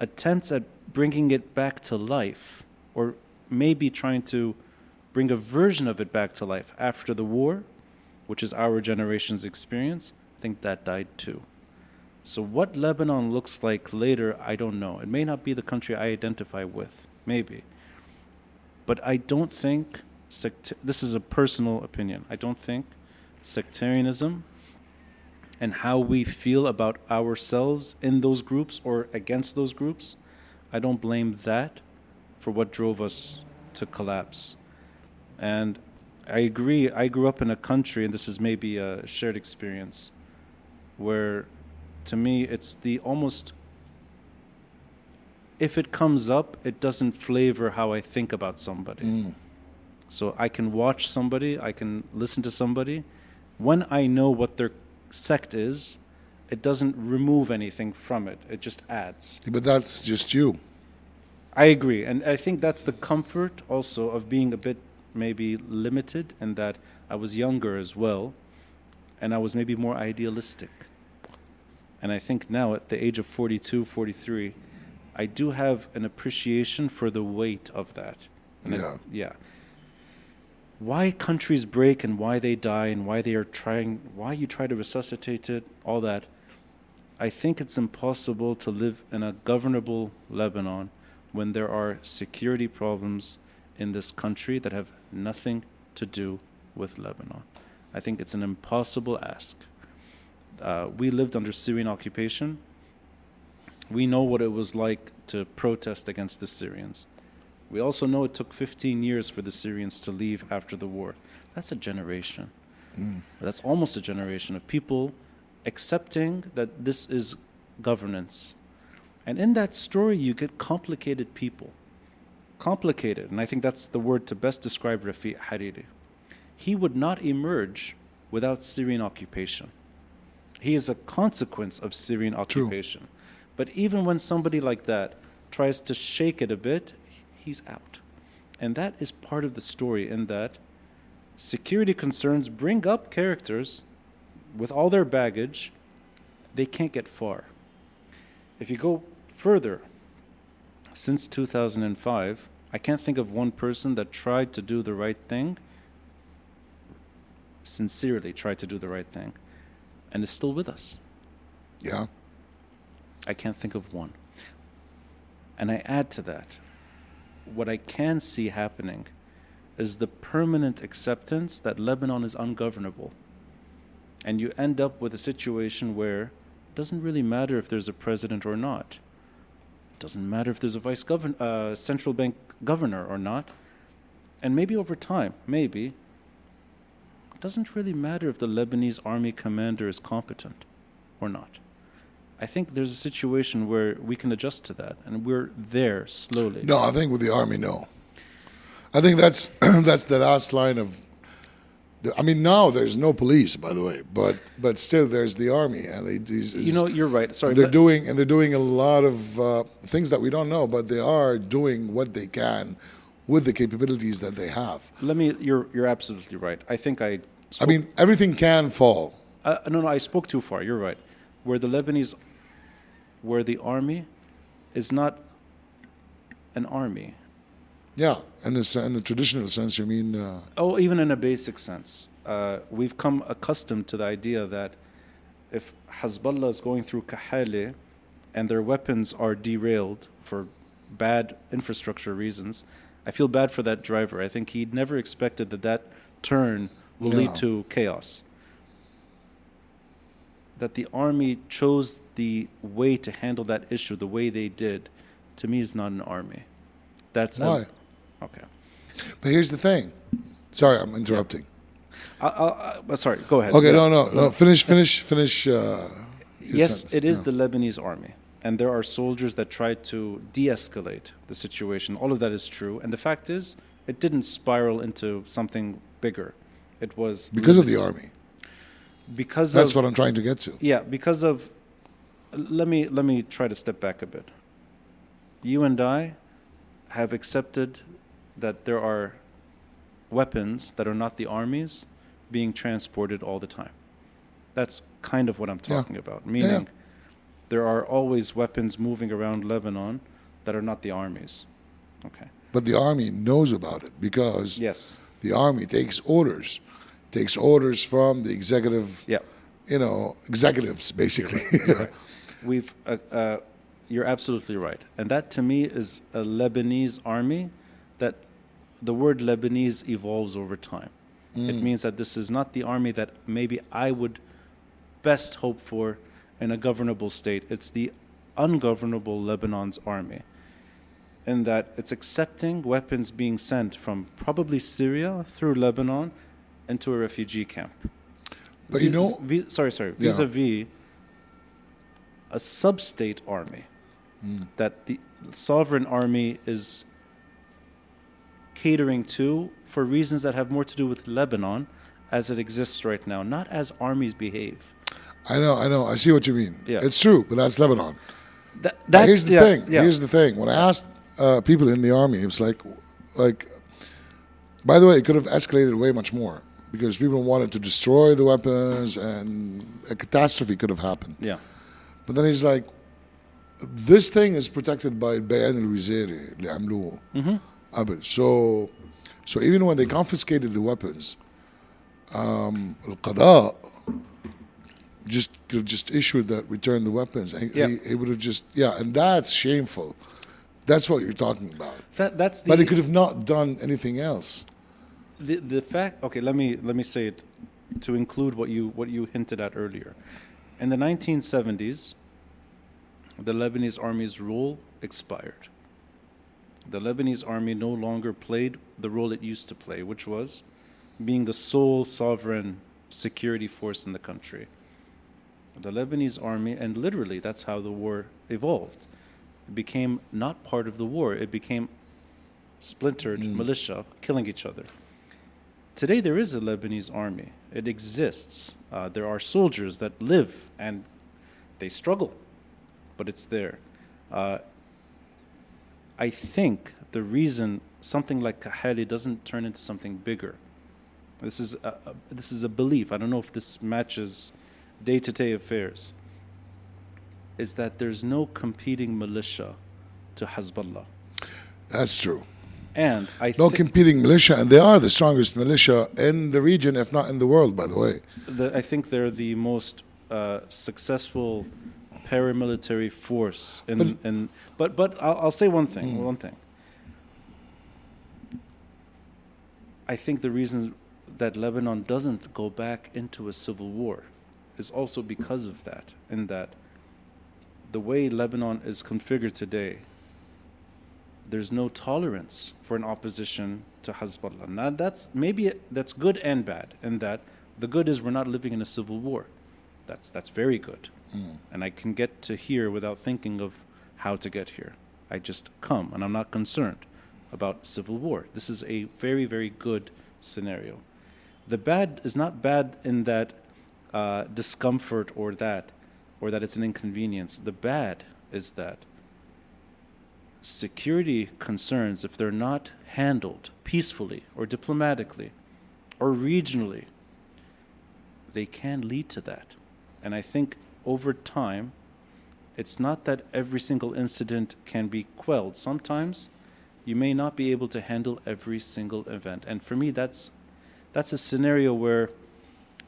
Attempts at bringing it back to life, or maybe trying to bring a version of it back to life after the war, which is our generation's experience, I think that died too. So, what Lebanon looks like later, I don't know. It may not be the country I identify with, maybe. But I don't think, sect- this is a personal opinion, I don't think sectarianism and how we feel about ourselves in those groups or against those groups, I don't blame that for what drove us to collapse. And I agree, I grew up in a country, and this is maybe a shared experience, where to me it's the almost if it comes up it doesn't flavor how i think about somebody mm. So i can watch somebody i can listen to somebody when i know what their sect is it doesn't remove anything from it it just adds But that's just you. I agree, and I think that's the comfort also of being a bit maybe limited, in that I was younger as well, and I was maybe more idealistic. And I think now, at the age of 42, 43, I do have an appreciation for the weight of that. And Yeah. yeah. Why countries break and why they die and why they are trying, why you try to resuscitate it, all that. I think it's impossible to live in a governable Lebanon when there are security problems in this country that have nothing to do with Lebanon. I think it's an impossible ask. Uh, we lived under Syrian occupation. We know what it was like to protest against the Syrians. We also know it took 15 years for the Syrians to leave after the war. That's a generation. Mm. That's almost a generation of people accepting that this is governance. And in that story, you get complicated people. Complicated. And I think that's the word to best describe Rafiq Hariri. He would not emerge without Syrian occupation. He is a consequence of Syrian occupation. But even when somebody like that tries to shake it a bit, he's out. And that is part of the story in that security concerns bring up characters with all their baggage, they can't get far. If you go further, since 2005, I can't think of one person that tried to do the right thing, sincerely tried to do the right thing, and is still with us. Yeah. I can't think of one. And I add to that, what I can see happening is the permanent acceptance that Lebanon is ungovernable. And you end up with a situation where it doesn't really matter if there's a president or not. It doesn't matter if there's a vice govern- uh, central bank governor or not. And maybe over time, maybe, it doesn't really matter if the Lebanese army commander is competent or not. I think there's a situation where we can adjust to that, and we're there slowly. No, I think with the army, no. I think that's that's the last line of. I mean, now there's no police, by the way, but but still there's the army, and they, these, You know, you're right. Sorry, they're doing and they're doing a lot of uh, things that we don't know, but they are doing what they can with the capabilities that they have. let me. You're you're absolutely right. I think I. I mean, everything can fall. Uh, no, no, I spoke too far. You're right. Where the Lebanese, where the army is not an army. Yeah, in the, in the traditional sense, you mean? Uh, Oh, even in a basic sense. Uh, we've come accustomed to the idea that if Hezbollah is going through Kahale and their weapons are derailed for bad infrastructure reasons, I feel bad for that driver. I think he'd never expected that that turn will No. lead to chaos. That the army chose the way to handle that issue the way they did, to me, is not an army. That's a- okay. but here's the thing. Sorry, I'm interrupting. I, I, I, sorry, go ahead. Okay, Yeah. no, no, no. Finish, finish, finish. Uh, Yes, sentence. it is the Lebanese army. And there are soldiers that try to de escalate the situation. All of that is true. And the fact is, it didn't spiral into something bigger. It was because of the army. because That's of what I'm trying to get to. yeah because of let me let me try to step back a bit you and i have accepted that there are weapons that are not the armies being transported all the time that's kind of what i'm Yeah. talking about meaning yeah. there are always weapons moving around lebanon that are not the armies. okay But the army knows about it because yes the army takes orders, takes orders from the executive, yeah you know, executives basically. Right. We've, uh, uh, you're absolutely right, and that to me is a Lebanese army. That the word Lebanese evolves over time. It means that this is not the army that maybe I would best hope for in a governable state. It's the ungovernable Lebanon's army, in that it's accepting weapons being sent from probably Syria through Lebanon into a refugee camp. But you know, vis- sorry, sorry, Yeah. vis-a-vis a sub-state army Hmm. that the sovereign army is catering to for reasons that have more to do with Lebanon as it exists right now, not as armies behave. I know, I know, I see what you mean. Yeah. It's true, but that's Lebanon. That, But that's here's the yeah, thing. yeah. Here's the thing. When I asked uh, people in the army, it's like, like. By the way, it could have escalated way much more because people wanted to destroy the weapons, and a catastrophe could have happened. yeah, But then he's like, this thing is protected by البيان الوزاري اللي عملوه قبل. So, so even when they confiscated the weapons, um, القضاء just could have just issued that return the weapons. And Yeah. he, he would have just yeah, and that's shameful. That's what you're talking about. that, that's the But he could have not done anything else. the the fact okay let me let me say it to include what you what you hinted at earlier. In the 1970s the lebanese army's role expired. The lebanese army no longer played the role it used to play which was being the sole sovereign security force in the country. The lebanese army and literally that's how the war evolved. It became not part of the war. It became splintered mm. militia killing each other Today, there is a Lebanese army. It exists. Uh, there are soldiers that live and they struggle, but it's there. Uh, I think the reason something like Kahale doesn't turn into something bigger. This is a, a, this is a belief. I don't know if this matches day-to-day affairs. Is that there's no competing militia to Hezbollah, That's true. And I No thi- competing militia, and they are the strongest militia in the region, if not in the world, by the way. the, I think they're the most uh, successful paramilitary force. In, But- in, but but I'll, I'll say one thing. One thing. I think the reason that Lebanon doesn't go back into a civil war is also because of that. In that, the way Lebanon is configured today, there's no tolerance for an opposition to Hezbollah. Now that's maybe that's good and bad. In that the good is we're not living in a civil war. That's that's very good, and I can get to here without thinking of how to get here. I just come, and I'm not concerned about civil war. This is a very very good scenario. The bad is not bad in that uh, discomfort or that, or that it's an inconvenience. The bad is that security concerns, if they're not handled peacefully or diplomatically or regionally, they can lead to that. And I think over time, it's not that every single incident can be quelled. Sometimes you may not be able to handle every single event. And for me, that's, that's a scenario where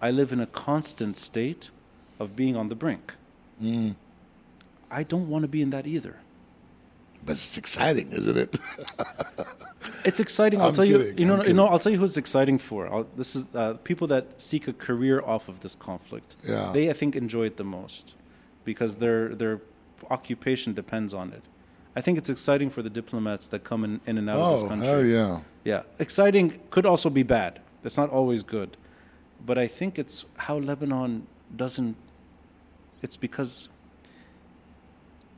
I live in a constant state of being on the brink. Mm. I don't want to be in that either. But it's exciting, isn't it? It's exciting. I'll I'm tell you. kidding, You know. I'm You know. I'll tell you who it's exciting for. I'll, this is uh, people that seek a career off of this conflict. Yeah. They, I think, enjoy it the most because their their occupation depends on it. I think it's exciting for the diplomats that come in, in and out of this oh, country. hell yeah. Yeah, exciting could also be bad. It's not always good, but I think it's how Lebanon doesn't. It's because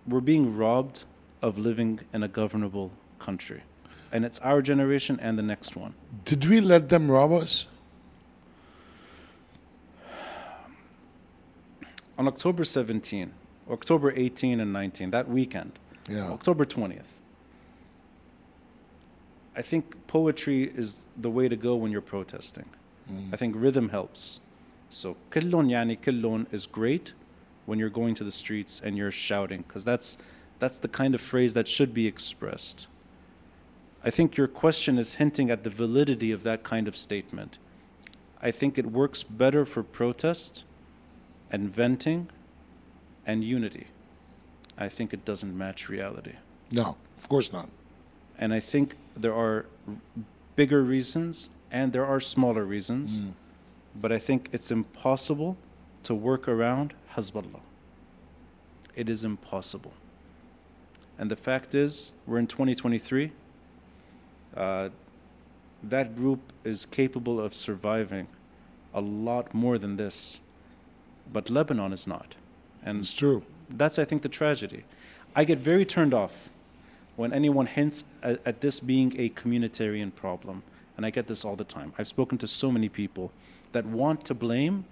we're being robbed of living in a governable country, and it's our generation and the next one. Did we let them rob us? On October 17, October 18 and 19, that weekend, Yeah. October 20th. I think poetry is the way to go when you're protesting. I think rhythm helps. So كلون يعني كلون is great when you're going to the streets and you're shouting because that's that's the kind of phrase that should be expressed. I think your question is hinting at the validity of that kind of statement. I think it works better for protest and venting and unity. I think it doesn't match reality. No, of course not. And I think there are bigger reasons and there are smaller reasons, mm. but I think it's impossible to work around Hezbollah. It is impossible. And the fact is, we're in 2023. Uh, that group is capable of surviving a lot more than this, but Lebanon is not. And It's true. that's, I think, the tragedy. I get very turned off when anyone hints at, at this being a communitarian problem. And I get this all the time. I've spoken to so many people that want to blame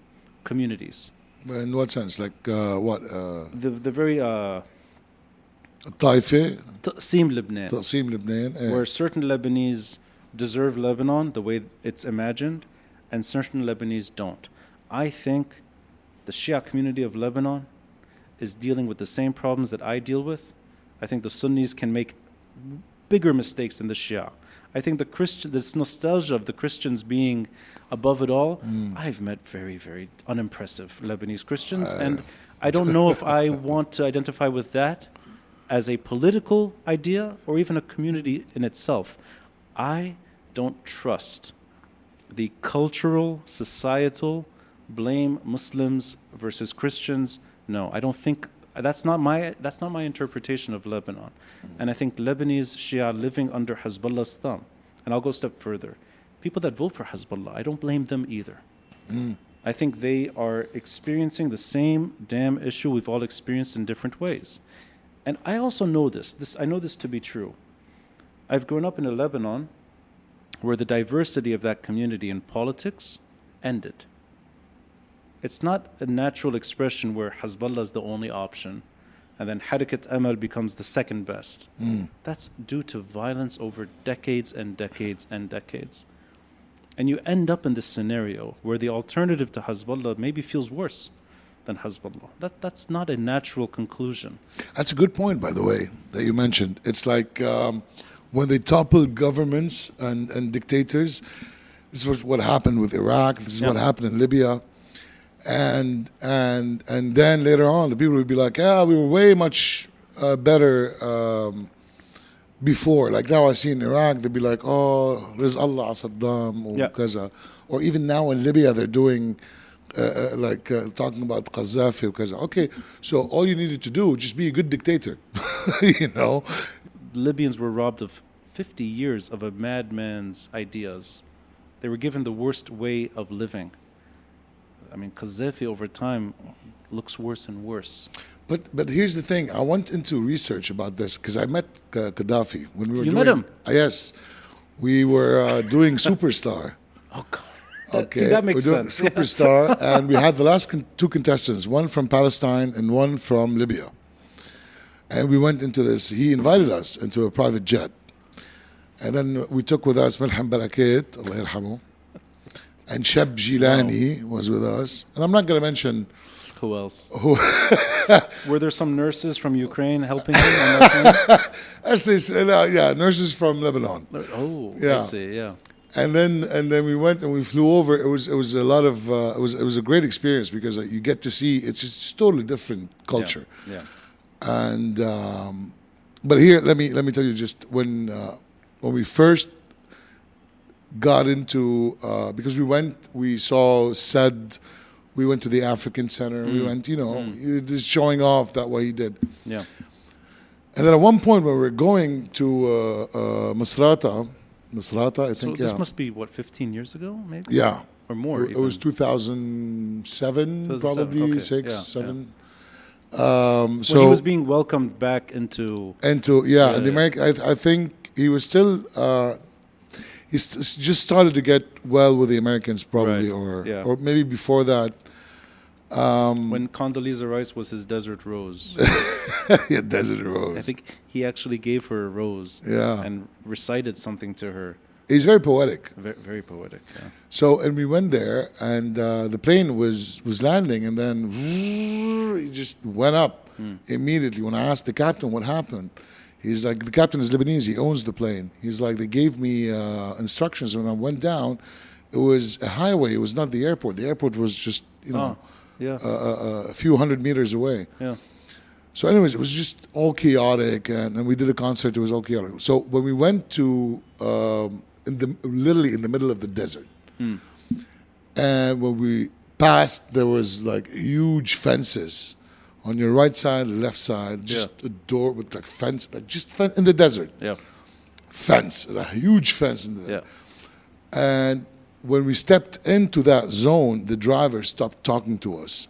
communities. In what sense? Like uh, what? Uh, The, the very uh, طائفة تقسيم Lebanon, تقسيم لبنان إيه. where certain Lebanese deserve Lebanon the way it's imagined, and certain Lebanese don't. I think the Shia community of Lebanon is dealing with the same problems that I deal with. I think the Sunnis can make bigger mistakes than the Shia. I think the Christian, this nostalgia of the Christians being above it all. I've met very, very unimpressive Lebanese Christians, and I don't know if I want to identify with that as a political idea or even a community in itself. I don't trust the cultural, societal blame Muslims versus Christians. No, I don't think that's not my that's not my interpretation of Lebanon. And I think Lebanese Shia living under Hezbollah's thumb. And I'll go a step further. People that vote for Hezbollah, I don't blame them either. Mm. I think they are experiencing the same damn issue we've all experienced in different ways. And I also know this. This I know this to be true. I've grown up in a Lebanon where the diversity of that community in politics ended. It's not a natural expression where Hezbollah is the only option and then Harakat Amal becomes the second best. Hmm. That's due to violence over decades and decades and decades. And you end up in this scenario where the alternative to Hezbollah maybe feels worse than Hezbollah. That, that's not a natural conclusion. That's a good point, by the way, that you mentioned. It's like um, when they topple governments and, and dictators. This was what happened with Iraq. This is what happened in Libya, and and and then later on, the people would be like, "Yeah, we were way much uh, better um, before." Like now, I see in Iraq, they'd be like, "Oh, Riz Allah Saddam," or Yeah. kaza. Or even now in Libya, they're doing uh, uh, like uh, talking about Qaddafi kaza. Okay, so all you needed to do just be a good dictator, you know. Libyans were robbed of 50 years of a madman's ideas. They were given the worst way of living. I mean, Qaddafi over time looks worse and worse. But but here's the thing. I went into research about this because I met uh, Gaddafi when we were You doing. met him? Uh, yes, we were uh, doing Superstar. Oh, God. Okay, See, that makes we're doing sense. Superstar, and we had the last con- two contestants, one from Palestine and one from Libya. And we went into this. He invited us into a private jet, and then we took with us Melhem Barakat, Allah yarhamu, and Sheb Gilani was with us. And I'm not going to mention Who else? who. Were there some nurses from Ukraine helping you? on that Actually, uh, yeah, nurses from Lebanon. plane? oh, I Yeah. see. Yeah. And then and then we went and we flew over. It was it was a lot of uh, it was it was a great experience because uh, you get to see it's just totally different culture. Yeah. And um, but here, let me let me tell you just when uh, when we first got into uh, because we went, we saw said. We went to the African Center. We went, you know, you- just showing off that what he did. Yeah. And then at one point when we were going to uh, uh, Misrata, I So think, this yeah. must be, what, 15 years ago, maybe? Yeah. Or more. It, it was 2007, 2007, probably okay, six, yeah, seven. Um, when so he was being welcomed back into. into yeah, Yeah, the. American, I, I think he was still. Uh, he st- just started to get well with the Americans, probably, Right, or yeah. or maybe before that. Um, When Condoleezza Rice was his desert rose. yeah, Desert Rose. I think he actually gave her a rose Yeah. and recited something to her. he's very poetic. Very, very poetic. Yeah. So and we went there, and uh, the plane was was landing, and then it just went up immediately. When I asked the captain what happened, he's like, the captain is Lebanese. He owns the plane. He's like, they gave me uh, instructions when I went down. It was a highway. It was not the airport. The airport was just you know Oh, yeah. a, a, a few hundred meters away. yeah. So, anyways, it was just all chaotic, and, and we did a concert. It was all chaotic. So when we went to um, in the literally in the middle of the desert, and when we passed, there was like huge fences on your right side, left side, just a door with like fence, like just fen- in the desert, Yeah. fence, a huge fence in the Yeah. and when we stepped into that zone, the driver stopped talking to us.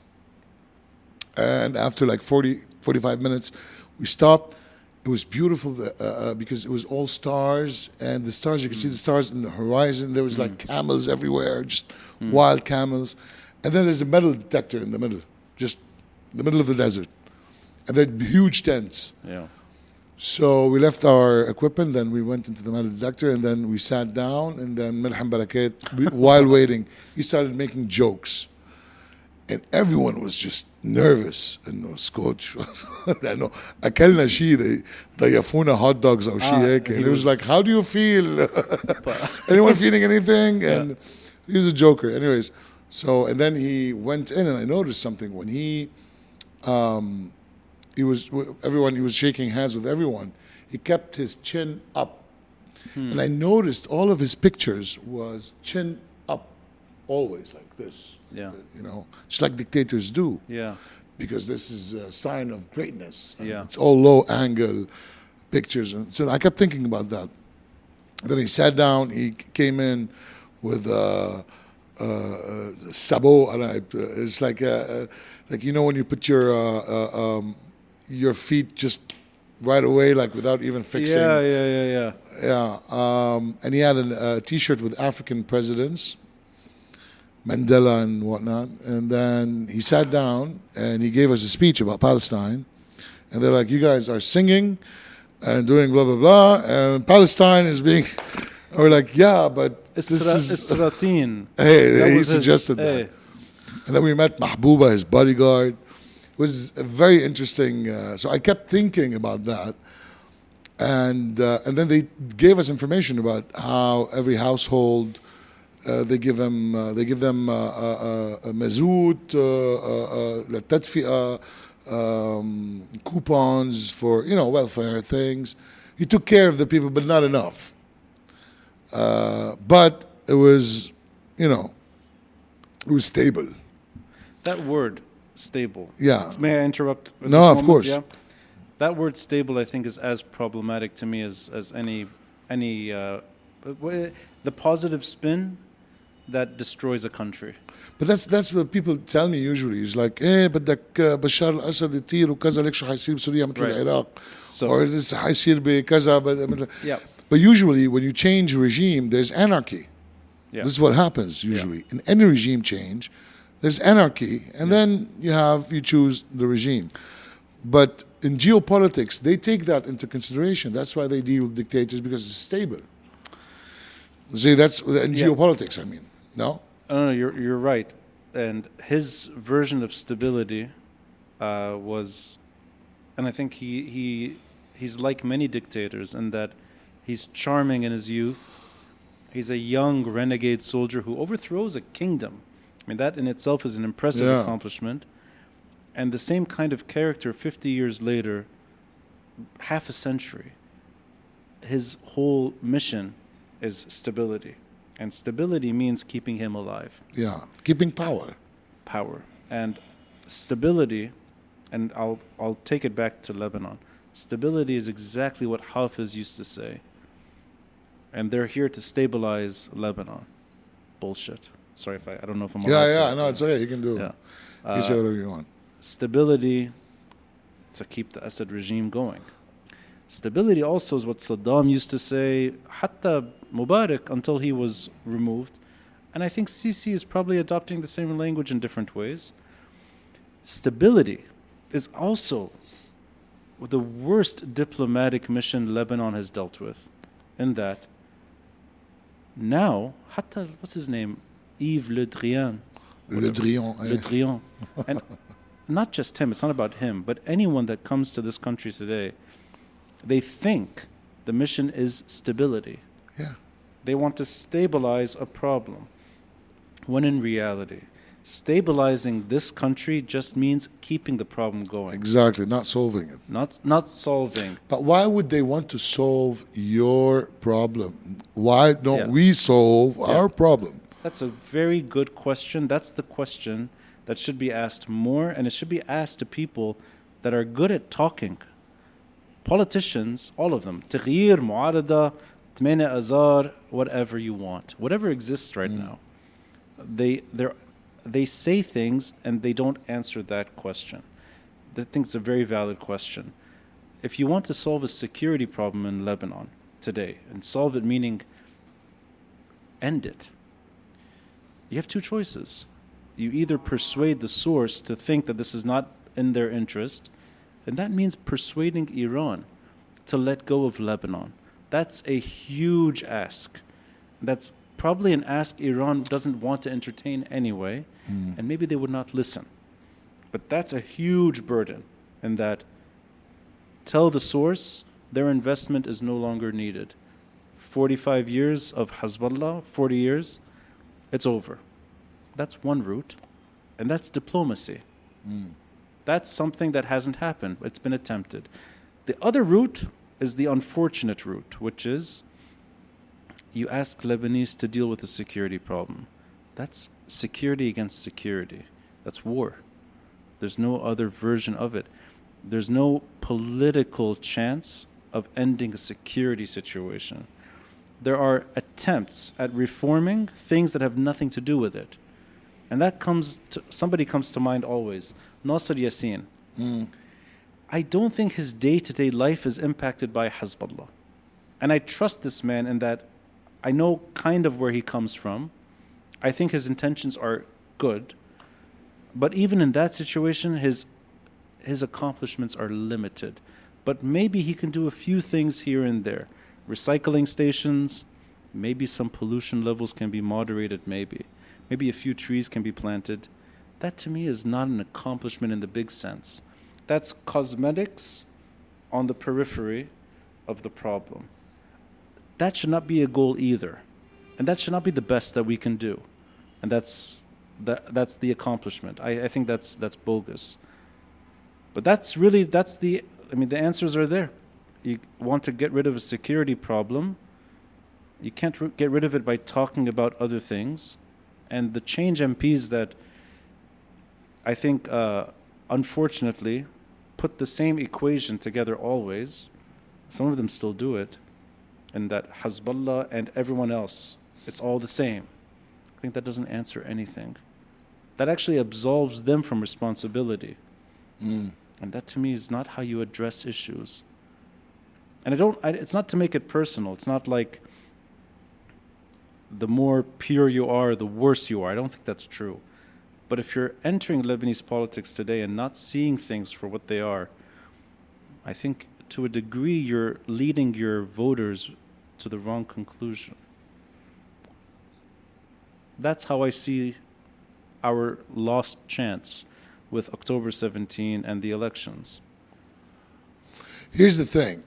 And after like 40, 45 minutes, we stopped. It was beautiful uh, uh, because it was all stars, and the stars, you could see the stars in the horizon. There was like camels everywhere, just wild camels. And then there's a metal detector in the middle, just in the middle of the desert. And there are huge tents. Yeah. So we left our equipment, then we went into the metal detector, and then we sat down, and then Melhem Barakat, while waiting, he started making jokes. And everyone was just nervous. And no, Scotch. no, أكلنا the Yafuna hot dogs I شيء هيك. And it was like, how do you feel? Anyone feeling anything? And yeah. he's a joker. Anyways, so, and then he went in, and I noticed something. When he, um, he was everyone he was shaking hands with everyone. He kept his chin up. And I noticed all of his pictures was chin up always like this Yeah. you know just like dictators do. Yeah. because this is a sign of greatness. Yeah. it's all low angle pictures. And so I kept thinking about that. Then he sat down he came in with a, uh, uh, sabot and I, uh, it's like uh, uh, like you know when you put your uh, uh, um, your feet just right away like without even fixing Yeah, yeah, yeah, yeah. yeah, um, and he had a T-shirt with African presidents, Mandela and whatnot. And then he sat down and he gave us a speech about Palestine. And they're like, "You guys are singing and doing blah blah blah, and Palestine is being." And we're like, "Yeah, but this is." Hey, That he was his- suggested that. hey. And then we met Mahbouba, his bodyguard was very interesting. Uh, so I kept thinking about that, and uh, and then they gave us information about how every household. Uh, they give them uh, they give them uh, uh, a mezut, uh, um, coupons for you know welfare things. He took care of the people, but not enough. but it was, you know, it was stable. That word stable. Yeah. May I interrupt? at No, this of moment? course. Yeah. that word stable, I think, is as problematic to me as, as any any uh, w- the positive spin that destroys a country. But that's that's what people tell me usually. It's like, eh, بدك آه، بشار الاسد يطير وكذا ليك شو حيصير بسوريا مثل Right. العراق So or this حيصير بكذا بد- مثل yeah, But usually, when you change regime, there's anarchy. yeah, This is what happens usually in any regime change. there's anarchy, and then you have you choose the regime. But in geopolitics, they take that into consideration. That's why they deal with dictators because it's stable. See, that's in Yeah. geopolitics. I mean, no, no, you're you're right. And his version of stability uh, was, and I think he he he's like many dictators in that he's charming in his youth. He's a young renegade soldier who overthrows a kingdom. I mean, that in itself is an impressive Yeah. accomplishment. And the same kind of character, 50 years later, half a century, his whole mission is stability. And stability means keeping him alive, yeah, keeping power. power. And stability, and I'll, I'll take it back to Lebanon. Stability is exactly what Hafiz used to say. And they're here to stabilize Lebanon. Bullshit. Sorry if I, I don't know if I'm Yeah, yeah, to- no, it's okay. You can do. Yeah. You say Uh, whatever you want. stability to keep the Assad regime going. Stability also is what Saddam used to say, hatta Mubarak until he was removed. And I think Sisi is probably adopting the same language in different ways. Stability is also the worst diplomatic mission Lebanon has dealt with, in that now, hatta, what's his name? Yves Le Drian. Le. Drian. Le eh. Drian. and not just him, it's not about him, but anyone that comes to this country today, they think the mission is stability. Yeah. They want to stabilize a problem. When in reality, stabilizing this country just means keeping the problem going, Exactly. Not solving it. not not solving. But why would they want to solve your problem? Why don't Yeah. we solve our problem? That's a very good question. That's the question that should be asked more, and it should be asked to people that are good at talking. Politicians, all of them, تغيير, معارضة, تمانية azar, whatever you want, whatever exists right now. They they they say things and they don't answer that question. I think it's a very valid question. If you want to solve a security problem in Lebanon today, and solve it meaning end it, you have two choices. You either persuade the source to think that this is not in their interest, and that means persuading Iran to let go of Lebanon. That's a huge ask. That's probably an ask Iran doesn't want to entertain anyway, hmm. and maybe they would not listen. But that's a huge burden, in that tell the source their investment is no longer needed. 45 years of Hezbollah, 40 years, it's over. That's one route, and that's diplomacy. Mm. That's something that hasn't happened. It's been attempted. The other route is the unfortunate route, which is you ask Lebanese to deal with a security problem. That's security against security. That's war. There's no other version of it. There's no political chance of ending a security situation. There are attempts at reforming things that have nothing to do with it. And that comes to somebody comes to mind always. Nasser Yassin. Hmm. I don't think his day to day life is impacted by Hezbollah. And I trust this man in that I know kind of where he comes from. I think his intentions are good. But even in that situation, his his accomplishments are limited. But maybe he can do a few things here and there. Recycling stations, maybe some pollution levels can be moderated, maybe. Maybe a few trees can be planted. That to me is not an accomplishment in the big sense. That's cosmetics on the periphery of the problem. That should not be a goal either. And that should not be the best that we can do. And that's that, that's the accomplishment. I, I think that's that's bogus. But that's really that's the I mean the answers are there. You want to get rid of a security problem. You can't r- get rid of it by talking about other things. And the change MPs that I think, uh, unfortunately, put the same equation together always, some of them still do it, and that Hezbollah and everyone else, it's all the same. I think that doesn't answer anything. That actually absolves them from responsibility. Mm. And that to me is not how you address issues. And I don't, I, it's not to make it personal. It's not like the more pure you are, the worse you are. I don't think that's true. But if you're entering Lebanese politics today and not seeing things for what they are, I think to a degree you're leading your voters to the wrong conclusion. That's how I see our lost chance with October 17 and the elections. Here's the thing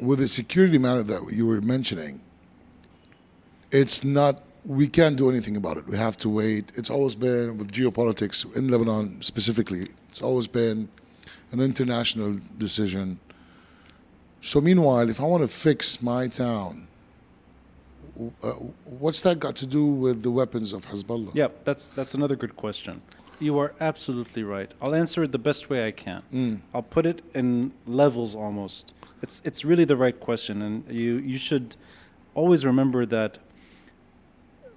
with the security matter that you were mentioning, it's not, we can't do anything about it. We have to wait. It's always been with geopolitics in Lebanon specifically, it's always been an international decision. So, meanwhile, if I want to fix my town, uh, what's that got to do with the weapons of Hezbollah? Yeah, that's that's another good question. You are absolutely right. I'll answer it the best way I can. Mm. I'll put it in levels almost. It's it's really the right question, and you you should always remember that.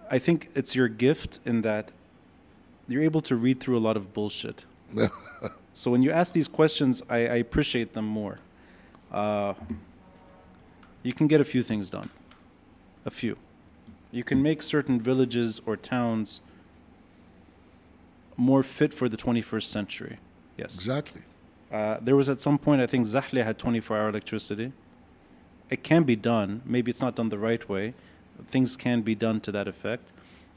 I think it's your gift in that you're able to read through a lot of bullshit. so when you ask these questions, I, I appreciate them more. Uh, you can get a few things done. A few. You can make certain villages or towns more fit for the 21st century. Yes. exactly. Uh, there was at some point, I think Zahle had 24 hour electricity. It can be done. Maybe it's not done the right way. Things can be done to that effect.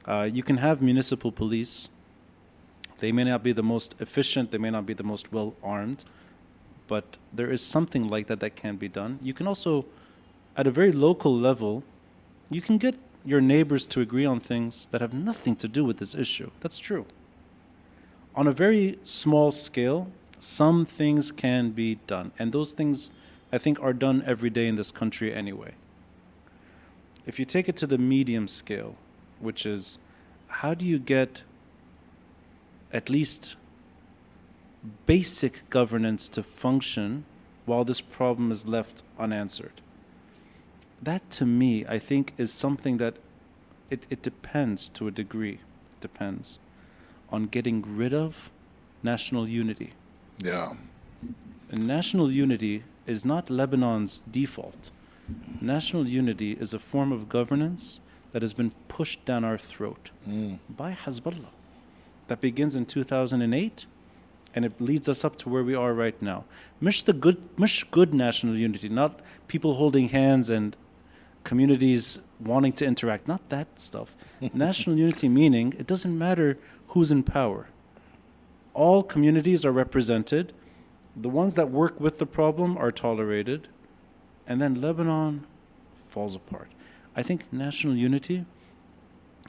Uh, you can have municipal police. They may not be the most efficient, they may not be the most well armed, but there is something like that that can be done. You can also, at a very local level, you can get your neighbors to agree on things that have nothing to do with this issue. That's true. On a very small scale, some things can be done. And those things, I think, are done every day in this country anyway. If you take it to the medium scale, which is how do you get at least basic governance to function while this problem is left unanswered? That to me, I think, is something that it, it depends to a degree, depends on getting rid of national unity. Yeah. And national unity is not Lebanon's default. National unity is a form of governance that has been pushed down our throat Mm. by Hezbollah. That begins in 2008 and it leads us up to where we are right now. Mish the good, mish good national unity, not people holding hands and communities wanting to interact, not that stuff. national unity meaning it doesn't matter who's in power. All communities are represented. The ones that work with the problem are tolerated. And then Lebanon falls apart. I think national unity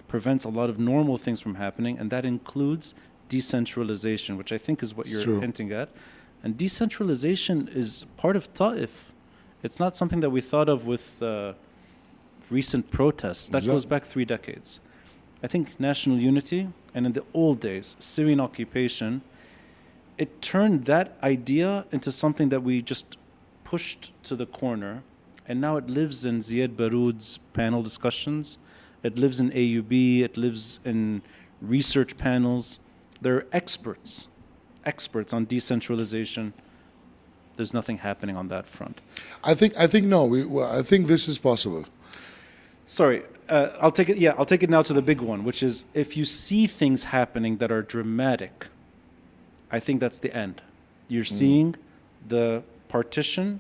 prevents a lot of normal things from happening, and that includes decentralization, which I think is what you're True. hinting at. And decentralization is part of Ta'if. It's not something that we thought of with uh, recent protests. That goes back three decades. I think national unity, and in the old days, Syrian occupation, it turned that idea into something that we just pushed to the corner, and now it lives in Ziad Baroud's panel discussions. It lives in AUB. It lives in research panels. There are experts, experts on decentralization. There's nothing happening on that front. I think I think no. We, well, I think this is possible. Sorry, uh, I'll take it. Yeah, I'll take it now to the big one, which is if you see things happening that are dramatic, I think that's the end. You're seeing the partition,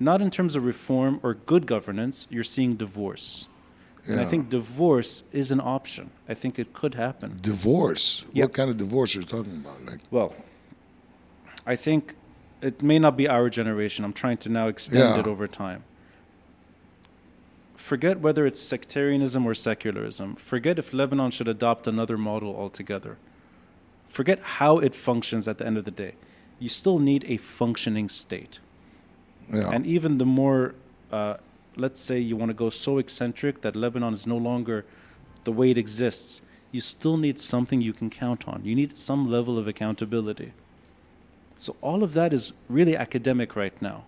not in terms of reform or good governance. You're seeing divorce, and I think divorce is an option. I think it could happen. Divorce. Yep. What kind of divorce are you talking about? Like Well, I think it may not be our generation. I'm trying to now extend Yeah. it over time. Forget whether it's sectarianism or secularism. Forget if Lebanon should adopt another model altogether. Forget how it functions at the end of the day. You still need a functioning state. yeah. And even the more, uh, let's say you want to go so eccentric that Lebanon is no longer the way it exists, you still need something you can count on. You need some level of accountability. So all of that is really academic right now.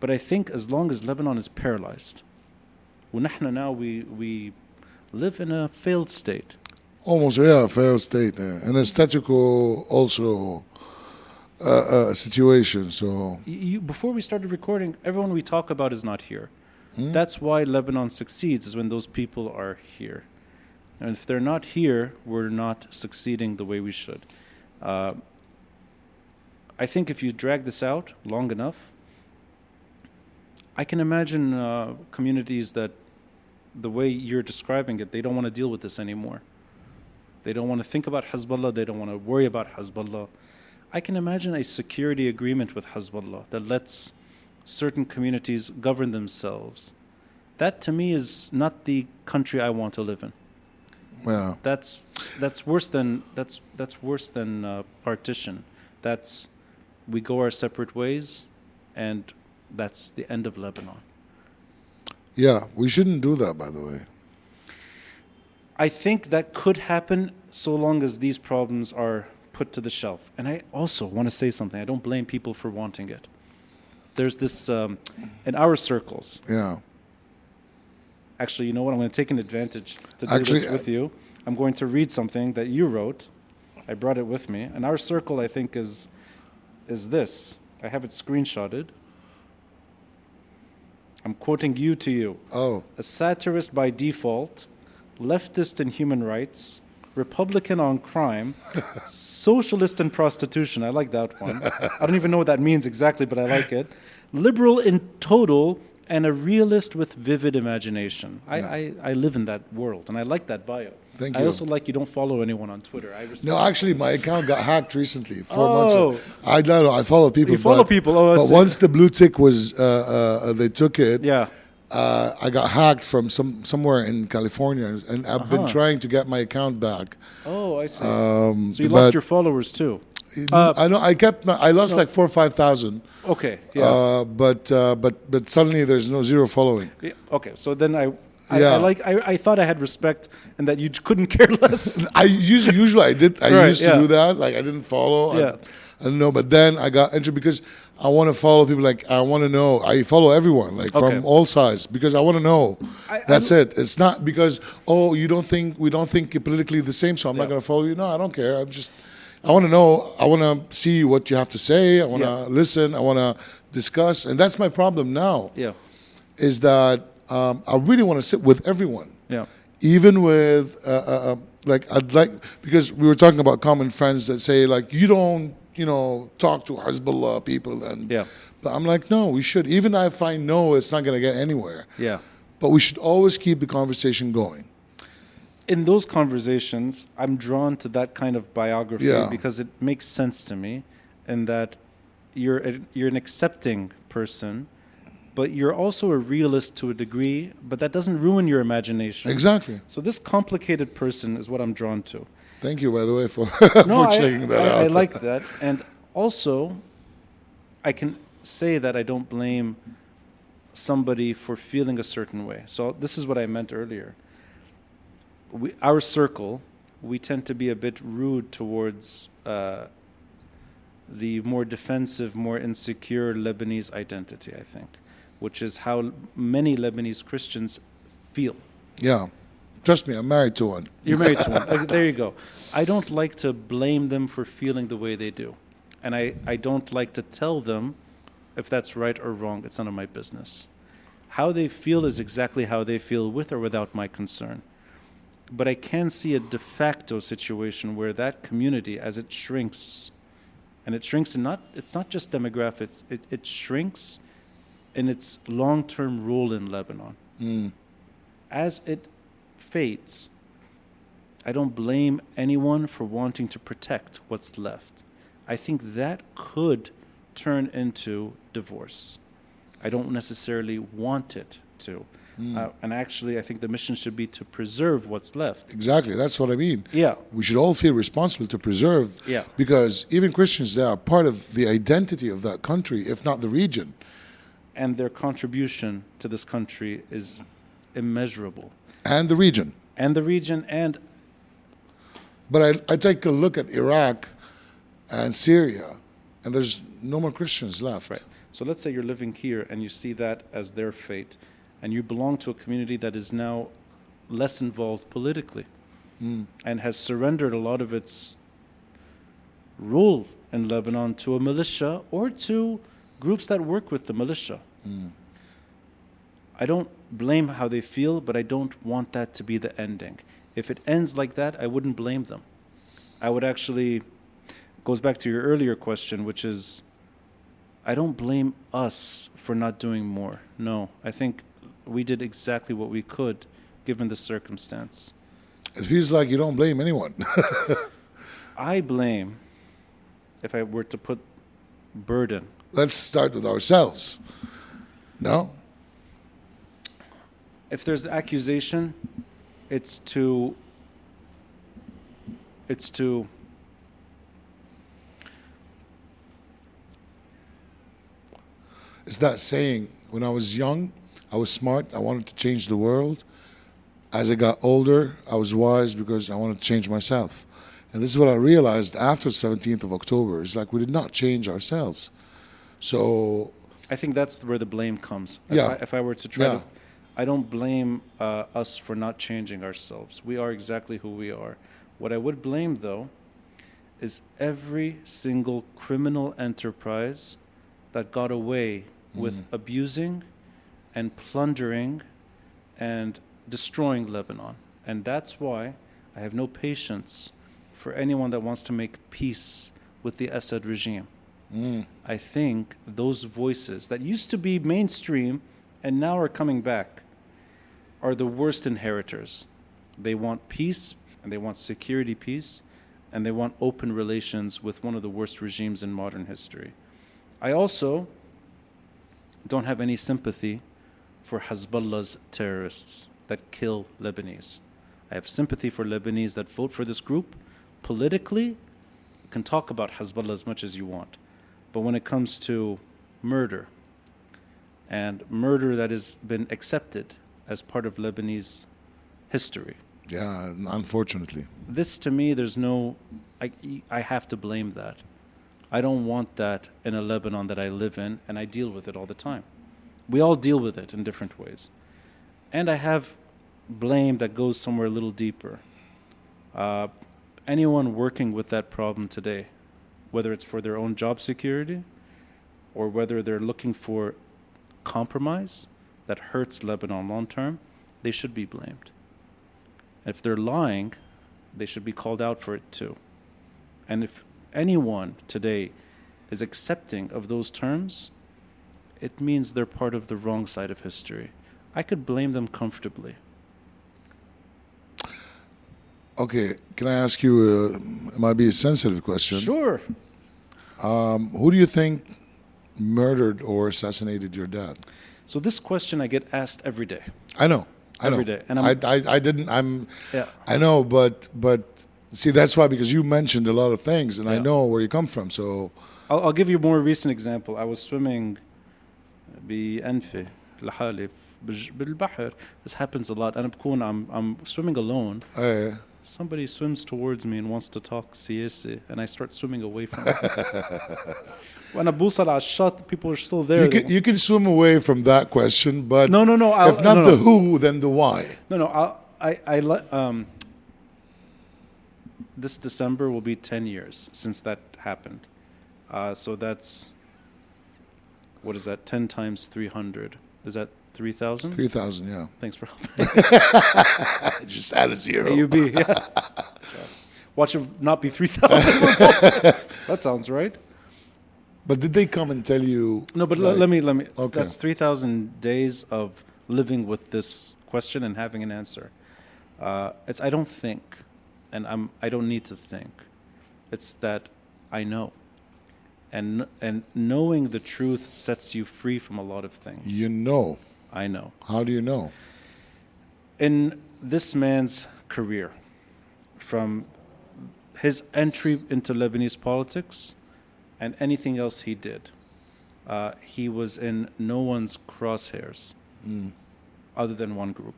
But I think as long as Lebanon is paralyzed, ونحن now we, we live in a failed state. Almost, yeah, failed state. Yeah. An aesthetical also uh, uh, situation. So, You, you, before we started recording, everyone we talk about is not here. Hmm? That's why Lebanon succeeds, is when those people are here. And if they're not here, we're not succeeding the way we should. Uh, I think if you drag this out long enough, I can imagine uh, communities that, the way you're describing it, they don't want to deal with this anymore. They don't want to think about Hezbollah, they don't want to worry about Hezbollah. I can imagine a security agreement with Hezbollah that lets certain communities govern themselves. That to me is not the country I want to live in. yeah. That's that's worse than that's that's worse than uh, partition. That's we go our separate ways, and that's the end of Lebanon. Yeah, we shouldn't do that, by the way. I think that could happen so long as these problems are put to the shelf. And I also want to say something. I don't blame people for wanting it. There's this um, in our circles. Yeah. Actually, you know what? I'm going to take an advantage to do Actually, this with you. I'm going to read something that you wrote. I brought it with me, and our circle, I think, is is this. I have it screenshotted. I'm quoting you to you. Oh, a satirist by default, leftist in human rights, Republican on crime, socialist in prostitution. I like that one. I don't even know what that means exactly, but I like it. Liberal in total, and a realist with vivid imagination. I, Yeah. I, I live in that world, and I like that bio. Thank you. I also like you don't follow anyone on Twitter. I no, actually, my account got hacked recently, four months Oh. ago. I don't know. I follow people. You follow but, people, oh, but once the blue tick was, uh, uh, they took it. Yeah. uh, I got hacked from some somewhere in California, and I've been Uh-huh. trying to get my account back. Oh, I see. Um, so you lost your followers too. Uh, I know I kept my, I lost like four or five thousand, Okay. Yeah. uh, but uh, but but suddenly there's no zero following. Yeah, okay, so then I, I, Yeah. I like I, I thought I had respect and that you couldn't care less. I usually usually I did I Right, used to yeah. do that like I didn't follow. Yeah. I, I don't know, but then I got into because I want to follow people. Like I want to know. I follow everyone like Okay. from all sides because I want to know. I- That's it. It's not because oh you don't think we don't think politically the same, so I'm not going to follow you. No, I don't care. I'm just I want to know. I want to see what you have to say. I want to Yeah. listen. I want to discuss, and that's my problem now. yeah, Is that um, I really want to sit with everyone yeah, even with uh, uh, uh, like I'd like because we were talking about common friends that say like you don't you know talk to Hezbollah people and Yeah. but I'm like no we should even if I know it's not going to get anywhere yeah. but we should always keep the conversation going In those conversations, I'm drawn to that kind of biography Yeah. because it makes sense to me, in that you're a, you're an accepting person, but you're also a realist to a degree. But that doesn't ruin your imagination. exactly So this complicated person is what I'm drawn to. thank you by the way for no, for I, checking that I, out I like that, and also, I can say that I don't blame somebody for feeling a certain way. So this is what I meant earlier. We, our circle, we tend to be a bit rude towards uh, the more defensive, more insecure Lebanese identity. I think, which is how many Lebanese Christians feel. yeah trust me I'm married to one You're married to one. There you go. I don't like to blame them for feeling the way they do. And I, I don't like to tell them if that's right or wrong. It's none of my business. How they feel is exactly how they feel with or without my concern. But I can see a de facto situation where that community, as it shrinks, and it shrinks in not it's not just demographics, it, it shrinks in its long term role in Lebanon Mm. as it fades, I don't blame anyone for wanting to protect what's left. I think that could turn into divorce. I don't necessarily want it to. Uh, and actually, I think the mission should be to preserve what's left. exactly that's what I mean Yeah, we should all feel responsible to preserve Yeah. because even Christians they are part of the identity of that country if not the region and their contribution to this country is immeasurable. and the region And the region, and But I, I take a look at Iraq and Syria, and there's no more Christians left. Right. So let's say you're living here and you see that as their fate, and you belong to a community that is now less involved politically Mm. and has surrendered a lot of its rule in Lebanon to a militia or to groups that work with the militia. Mm. I don't blame how they feel, but I don't want that to be the ending. If it ends like that, I wouldn't blame them. I would actually goes back to your earlier question, which is I don't blame us for not doing more. No, I think we did exactly what we could given the circumstance. It feels like you don't blame anyone. I blame if I were to put burden. Let's start with ourselves. No? If there's accusation, it's to it's to It's that saying, when I was young, I was smart, I wanted to change the world. As I got older, I was wise because I wanted to change myself. And this is what I realized after the 17th of October. It's like we did not change ourselves. So, I think that's where the blame comes. If Yeah. I, if I were to try Yeah. to, I don't blame uh, us for not changing ourselves. We are exactly who we are. What I would blame, though, is every single criminal enterprise that got away with Mm. abusing and plundering and destroying Lebanon. And that's why I have no patience for anyone that wants to make peace with the Assad regime. mm, I think those voices that used to be mainstream and now are coming back are the worst inheritors. They want peace and they want security peace and they want open relations with one of the worst regimes in modern history. I also don't have any sympathy for Hezbollah's terrorists that kill Lebanese. I have sympathy for Lebanese that vote for this group. Politically, you can talk about Hezbollah as much as you want. But when it comes to murder, and murder that has been accepted as part of Lebanese history, yeah, unfortunately. this to me, there's no, I, I have to blame that. I don't want that in a Lebanon that I live in, and I deal with it all the time. We all deal with it in different ways. And I have blame that goes somewhere a little deeper. Uh, anyone working with that problem today, whether it's for their own job security or whether they're looking for compromise that hurts Lebanon long term, they should be blamed. If they're lying, they should be called out for it too. And if anyone today is accepting of those terms, it means they're part of the wrong side of history. I could blame them comfortably. Okay, can I ask you, uh, it might be a sensitive question. Sure. Um, who do you think murdered or assassinated your dad? So this question I get asked every day. I know. I know. Every day, and I, I, I didn't. I'm. Yeah. I know, but but see, that's why because you mentioned a lot of things, and I know where you come from. So I'll, I'll give you a more recent example. I was swimming بأنفي لحالي بج- بالبحر. This happens a lot. أنا بكون I'm, I'm swimming alone. uh, Somebody swims towards me and wants to talk سياسي and I start swimming away from it. وأنا بوصل على الشط, people are still there. you They can you can swim away from that question, but No, no, no. I'll, if not no, the no. who, then the why. No, no. I'll, I, I let. Um, this December will be ten years since that happened. Uh, so that's what is that? Ten times three hundred. Is that three thousand? Three thousand, yeah. Thanks for helping. Just add a zero. AUB. Yeah. Watch it not be three thousand. that sounds right. But did they come and tell you? No, but like- let me let me. Okay. That's three thousand days of living with this question and having an answer. Uh, it's I don't think, and I'm I don't need to think. It's that I know, and and knowing the truth sets you free from a lot of things. You know. I know. How do you know? in this man's career, from his entry into Lebanese politics and anything else he did, uh, he was in no one's crosshairs Mm. other than one group.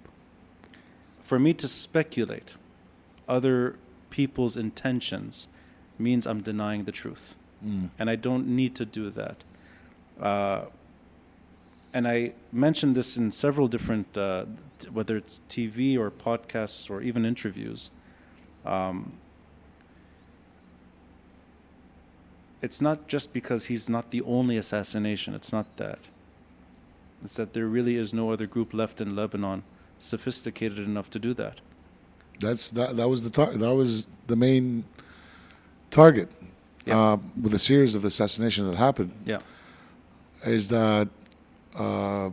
For me to speculate other people's intentions means I'm denying the truth. And I don't need to do that. Uh, and I mentioned this in several different, uh, t- whether it's TV or podcasts or even interviews. Um, it's not just because he's not the only assassination. It's not that. It's that there really is no other group left in Lebanon sophisticated enough to do that. That's that. That was the tar- That was the main target Yeah. uh, with a series of assassinations that happened. Yeah. Is that uh,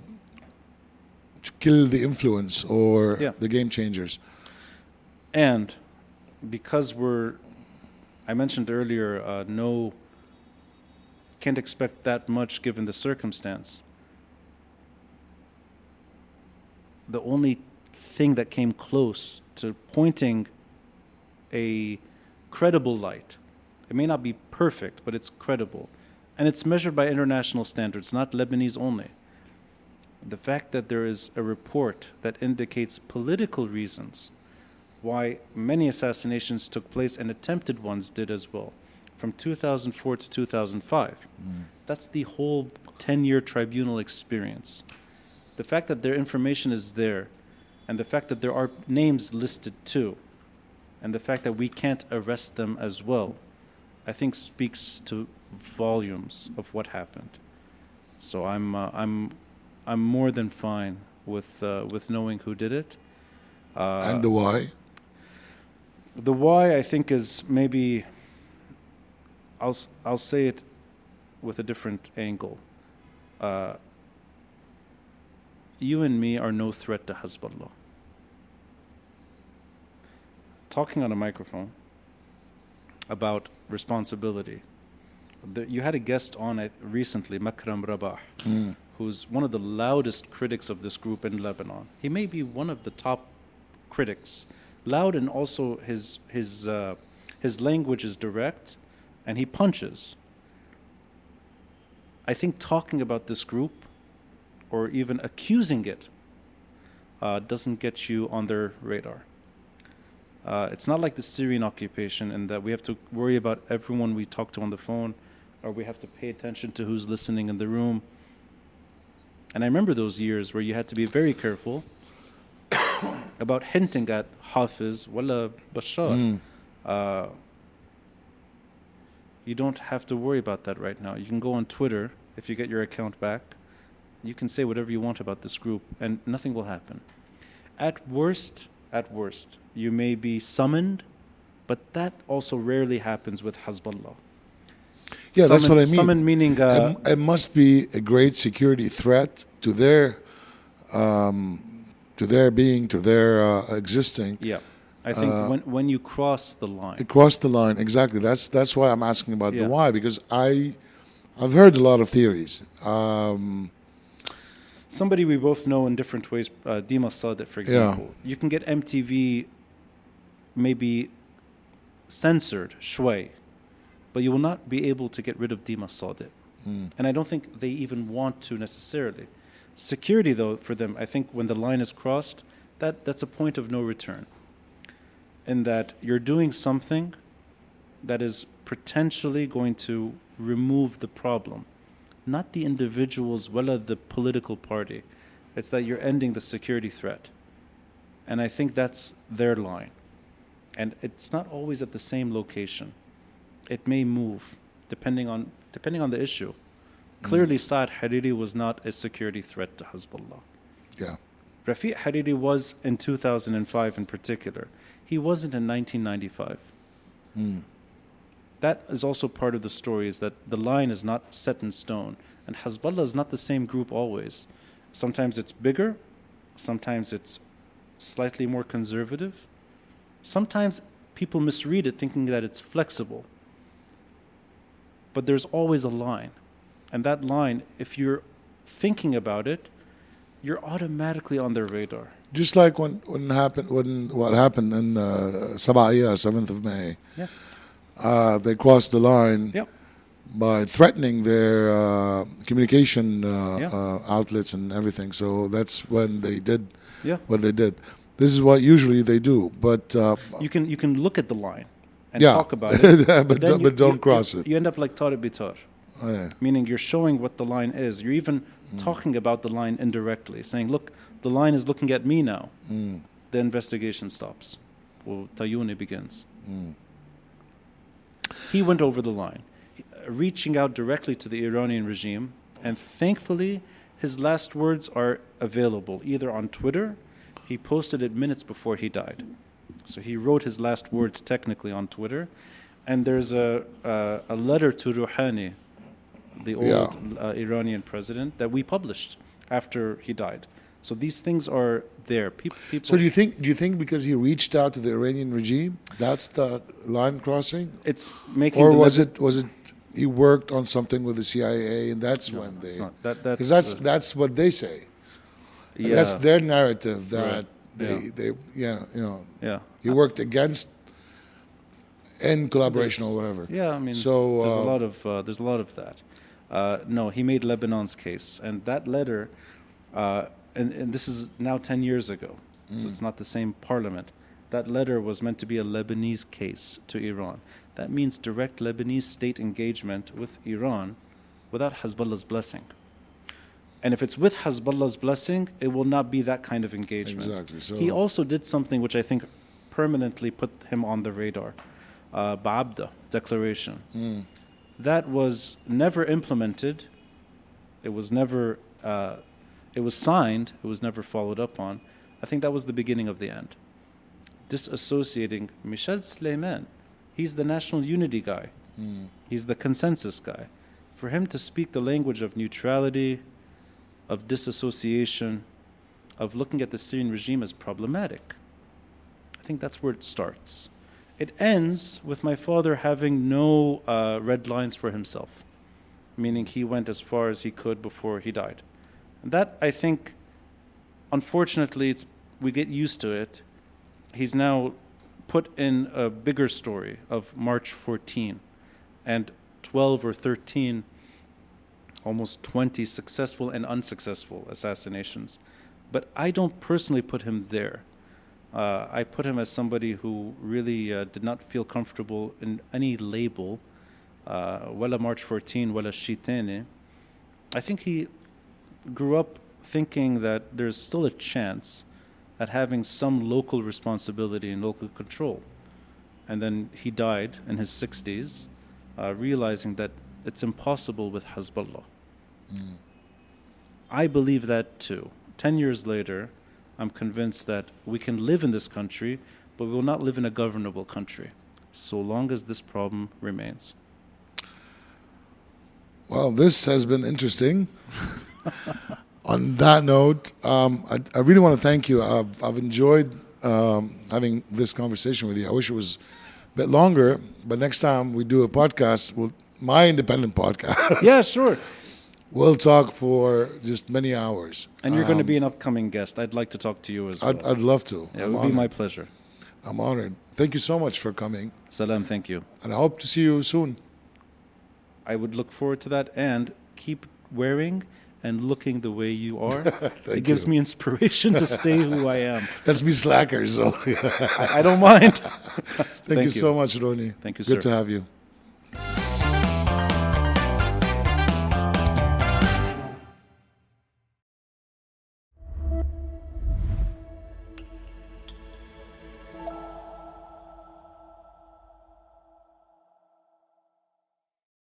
to kill the influence or Yeah. the game changers? And because we're, I mentioned earlier, uh, no, can't expect that much given the circumstance. The only thing that came close to pointing a credible light, it may not be perfect, but it's credible. And it's measured by international standards, not Lebanese only. The fact that there is a report that indicates political reasons why many assassinations took place and attempted ones did as well from 2004 to 2005. Mm. That's the whole 10 year tribunal experience. The fact that their information is there and the fact that there are names listed too and the fact that we can't arrest them as well, I think speaks to volumes of what happened. So I'm, uh, I'm, I'm more than fine with, uh, with knowing who did it. Uh, and the why? the why I think is maybe I'll I'll say it with a different angle. Uh, you and me are no threat to Hezbollah. Talking on a microphone about responsibility. The, you had a guest on it recently, Makram Rabah, Mm. who's one of the loudest critics of this group in Lebanon. He may be one of the top critics, loud and also his his uh, his language is direct, and he punches. I think talking about this group, or even accusing it, uh, doesn't get you on their radar. Uh, it's not like the Syrian occupation in that we have to worry about everyone we talk to on the phone, or we have to pay attention to who's listening in the room. And I remember those years where you had to be very careful about hinting at Hafiz wala Bashar. Mm. Uh, you don't have to worry about that right now. You can go on Twitter if you get your account back. You can say whatever you want about this group, and nothing will happen. At worst, at worst, you may be summoned, but that also rarely happens with Hezbollah. Yeah, that's what I mean. Summon meaning uh, it, it must be a great security threat to their um, to their being, to their uh, existing. yeah. I think uh, when when you cross the line, It crossed the line exactly. That's that's why I'm asking about Yeah. the why because I I've heard a lot of theories. Um, somebody we both know in different ways, uh, Dima Sadek, for example, you can get MTV maybe censored, shway, but you will not be able to get rid of Dima Sadek. mm, And I don't think they even want to necessarily. Security, though, for them, I think when the line is crossed, that, that's a point of no return. In that you're doing something that is potentially going to remove the problem, not the individuals, well, the political party. It's that you're ending the security threat. And I think that's their line. And it's not always at the same location. It may move depending on depending on the issue. Clearly, Saad Hariri was not a security threat to Hezbollah. yeah, Rafiq Hariri was in 2005 in particular. He wasn't in 1995. mm, That is also part of the story is that the line is not set in stone. And Hezbollah is not the same group always. Sometimes it's bigger, sometimes it's slightly more conservative. Sometimes people misread it thinking that it's flexible. But there's always a line. And that line, if you're thinking about it, you're automatically on their radar. just like when when happened when what happened in uh, Sabah seventh of May. Yeah. Uh, they crossed the line Yep. by threatening their uh, communication uh, uh, outlets and everything. So that's when they did Yeah. what they did. This is what usually they do, but uh, You can you can look at the line and Yeah. talk about it. But then don't- but don't cross you, it. You end up like Tarek Bitar, Oh, yeah. meaning you're showing what the line is. You're even Hmm. talking about the line indirectly, saying, "Look, the line is looking at me now." Hmm. The investigation stops. Well, Tayuni begins. Hmm. He went over the line, uh, reaching out directly to the Iranian regime, and thankfully, his last words are available either on Twitter. He posted it minutes before he died, so he wrote his last words technically on Twitter, and there's a a, a letter to Rouhani, the old Yeah. uh, Iranian president, that we published after he died. So these things are there. People, people. So do you think? Do you think because he reached out to the Iranian regime, that's the line crossing, it's making. or was it was it he worked on something with the CIA and that's No, when they not. That, because that's that's uh, that's what they say. yeah, That's their narrative that Right. they Yeah. they yeah you know yeah. he worked against in collaboration or whatever. Yeah, I mean, So, there's uh, a lot of uh, there's a lot of that. Uh, no, he made Lebanon's case, and that letter, uh, and, and this is now ten years ago, so Mm. it's not the same parliament. That letter was meant to be a Lebanese case to Iran. That means direct Lebanese state engagement with Iran, without Hezbollah's blessing. And if it's with Hezbollah's blessing, it will not be that kind of engagement. Exactly, so- he also did something which I think permanently put him on the radar. Uh, Ba'abda declaration. Mm. That was never implemented. It was never. Uh, it was signed. It was never followed up on. I think that was the beginning of the end. Disassociating Michel Sleiman. He's the national unity guy. Mm. He's the consensus guy. For him to speak the language of neutrality, of disassociation, of looking at the Syrian regime as problematic, I think that's where it starts. It ends with my father having no uh, red lines for himself, meaning he went as far as he could before he died. And that, I think, unfortunately, it's, we get used to it. He's now put in a bigger story of March 14 and 12 or 13, almost 20 successful and unsuccessful assassinations. But I don't personally put him there. Uh, I put him as somebody who really uh, did not feel comfortable in any label, uh, wala March 14, wala Shitene. I think he grew up thinking that there's still a chance at having some local responsibility and local control. And then he died in his 60s, uh, realizing that it's impossible with Hezbollah. Mm. I believe that too. Ten years later, I'm convinced that we can live in this country, but we will not live in a governable country so long as this problem remains. Well, this has been interesting. On that note, um, I, I really want to thank you. I've, I've enjoyed um, having this conversation with you. I wish it was a bit longer, but next time we do a podcast, we'll, my independent podcast, yeah, sure. we'll talk for just many hours. And you're going to Um, be an upcoming guest. I'd like to talk to you as well. I'd, I'd love to. yeah, it I'm would be my pleasure. I'm honored. Thank you so much for coming, Salam, thank you. and I hope to see you soon. I would look forward to that and keep wearing and looking the way you are. it gives you. me inspiration to stay who I am. Let's be slackers. So. I, I don't mind. Thank, you, so much, Ronnie. Thank you, Good sir. to have you.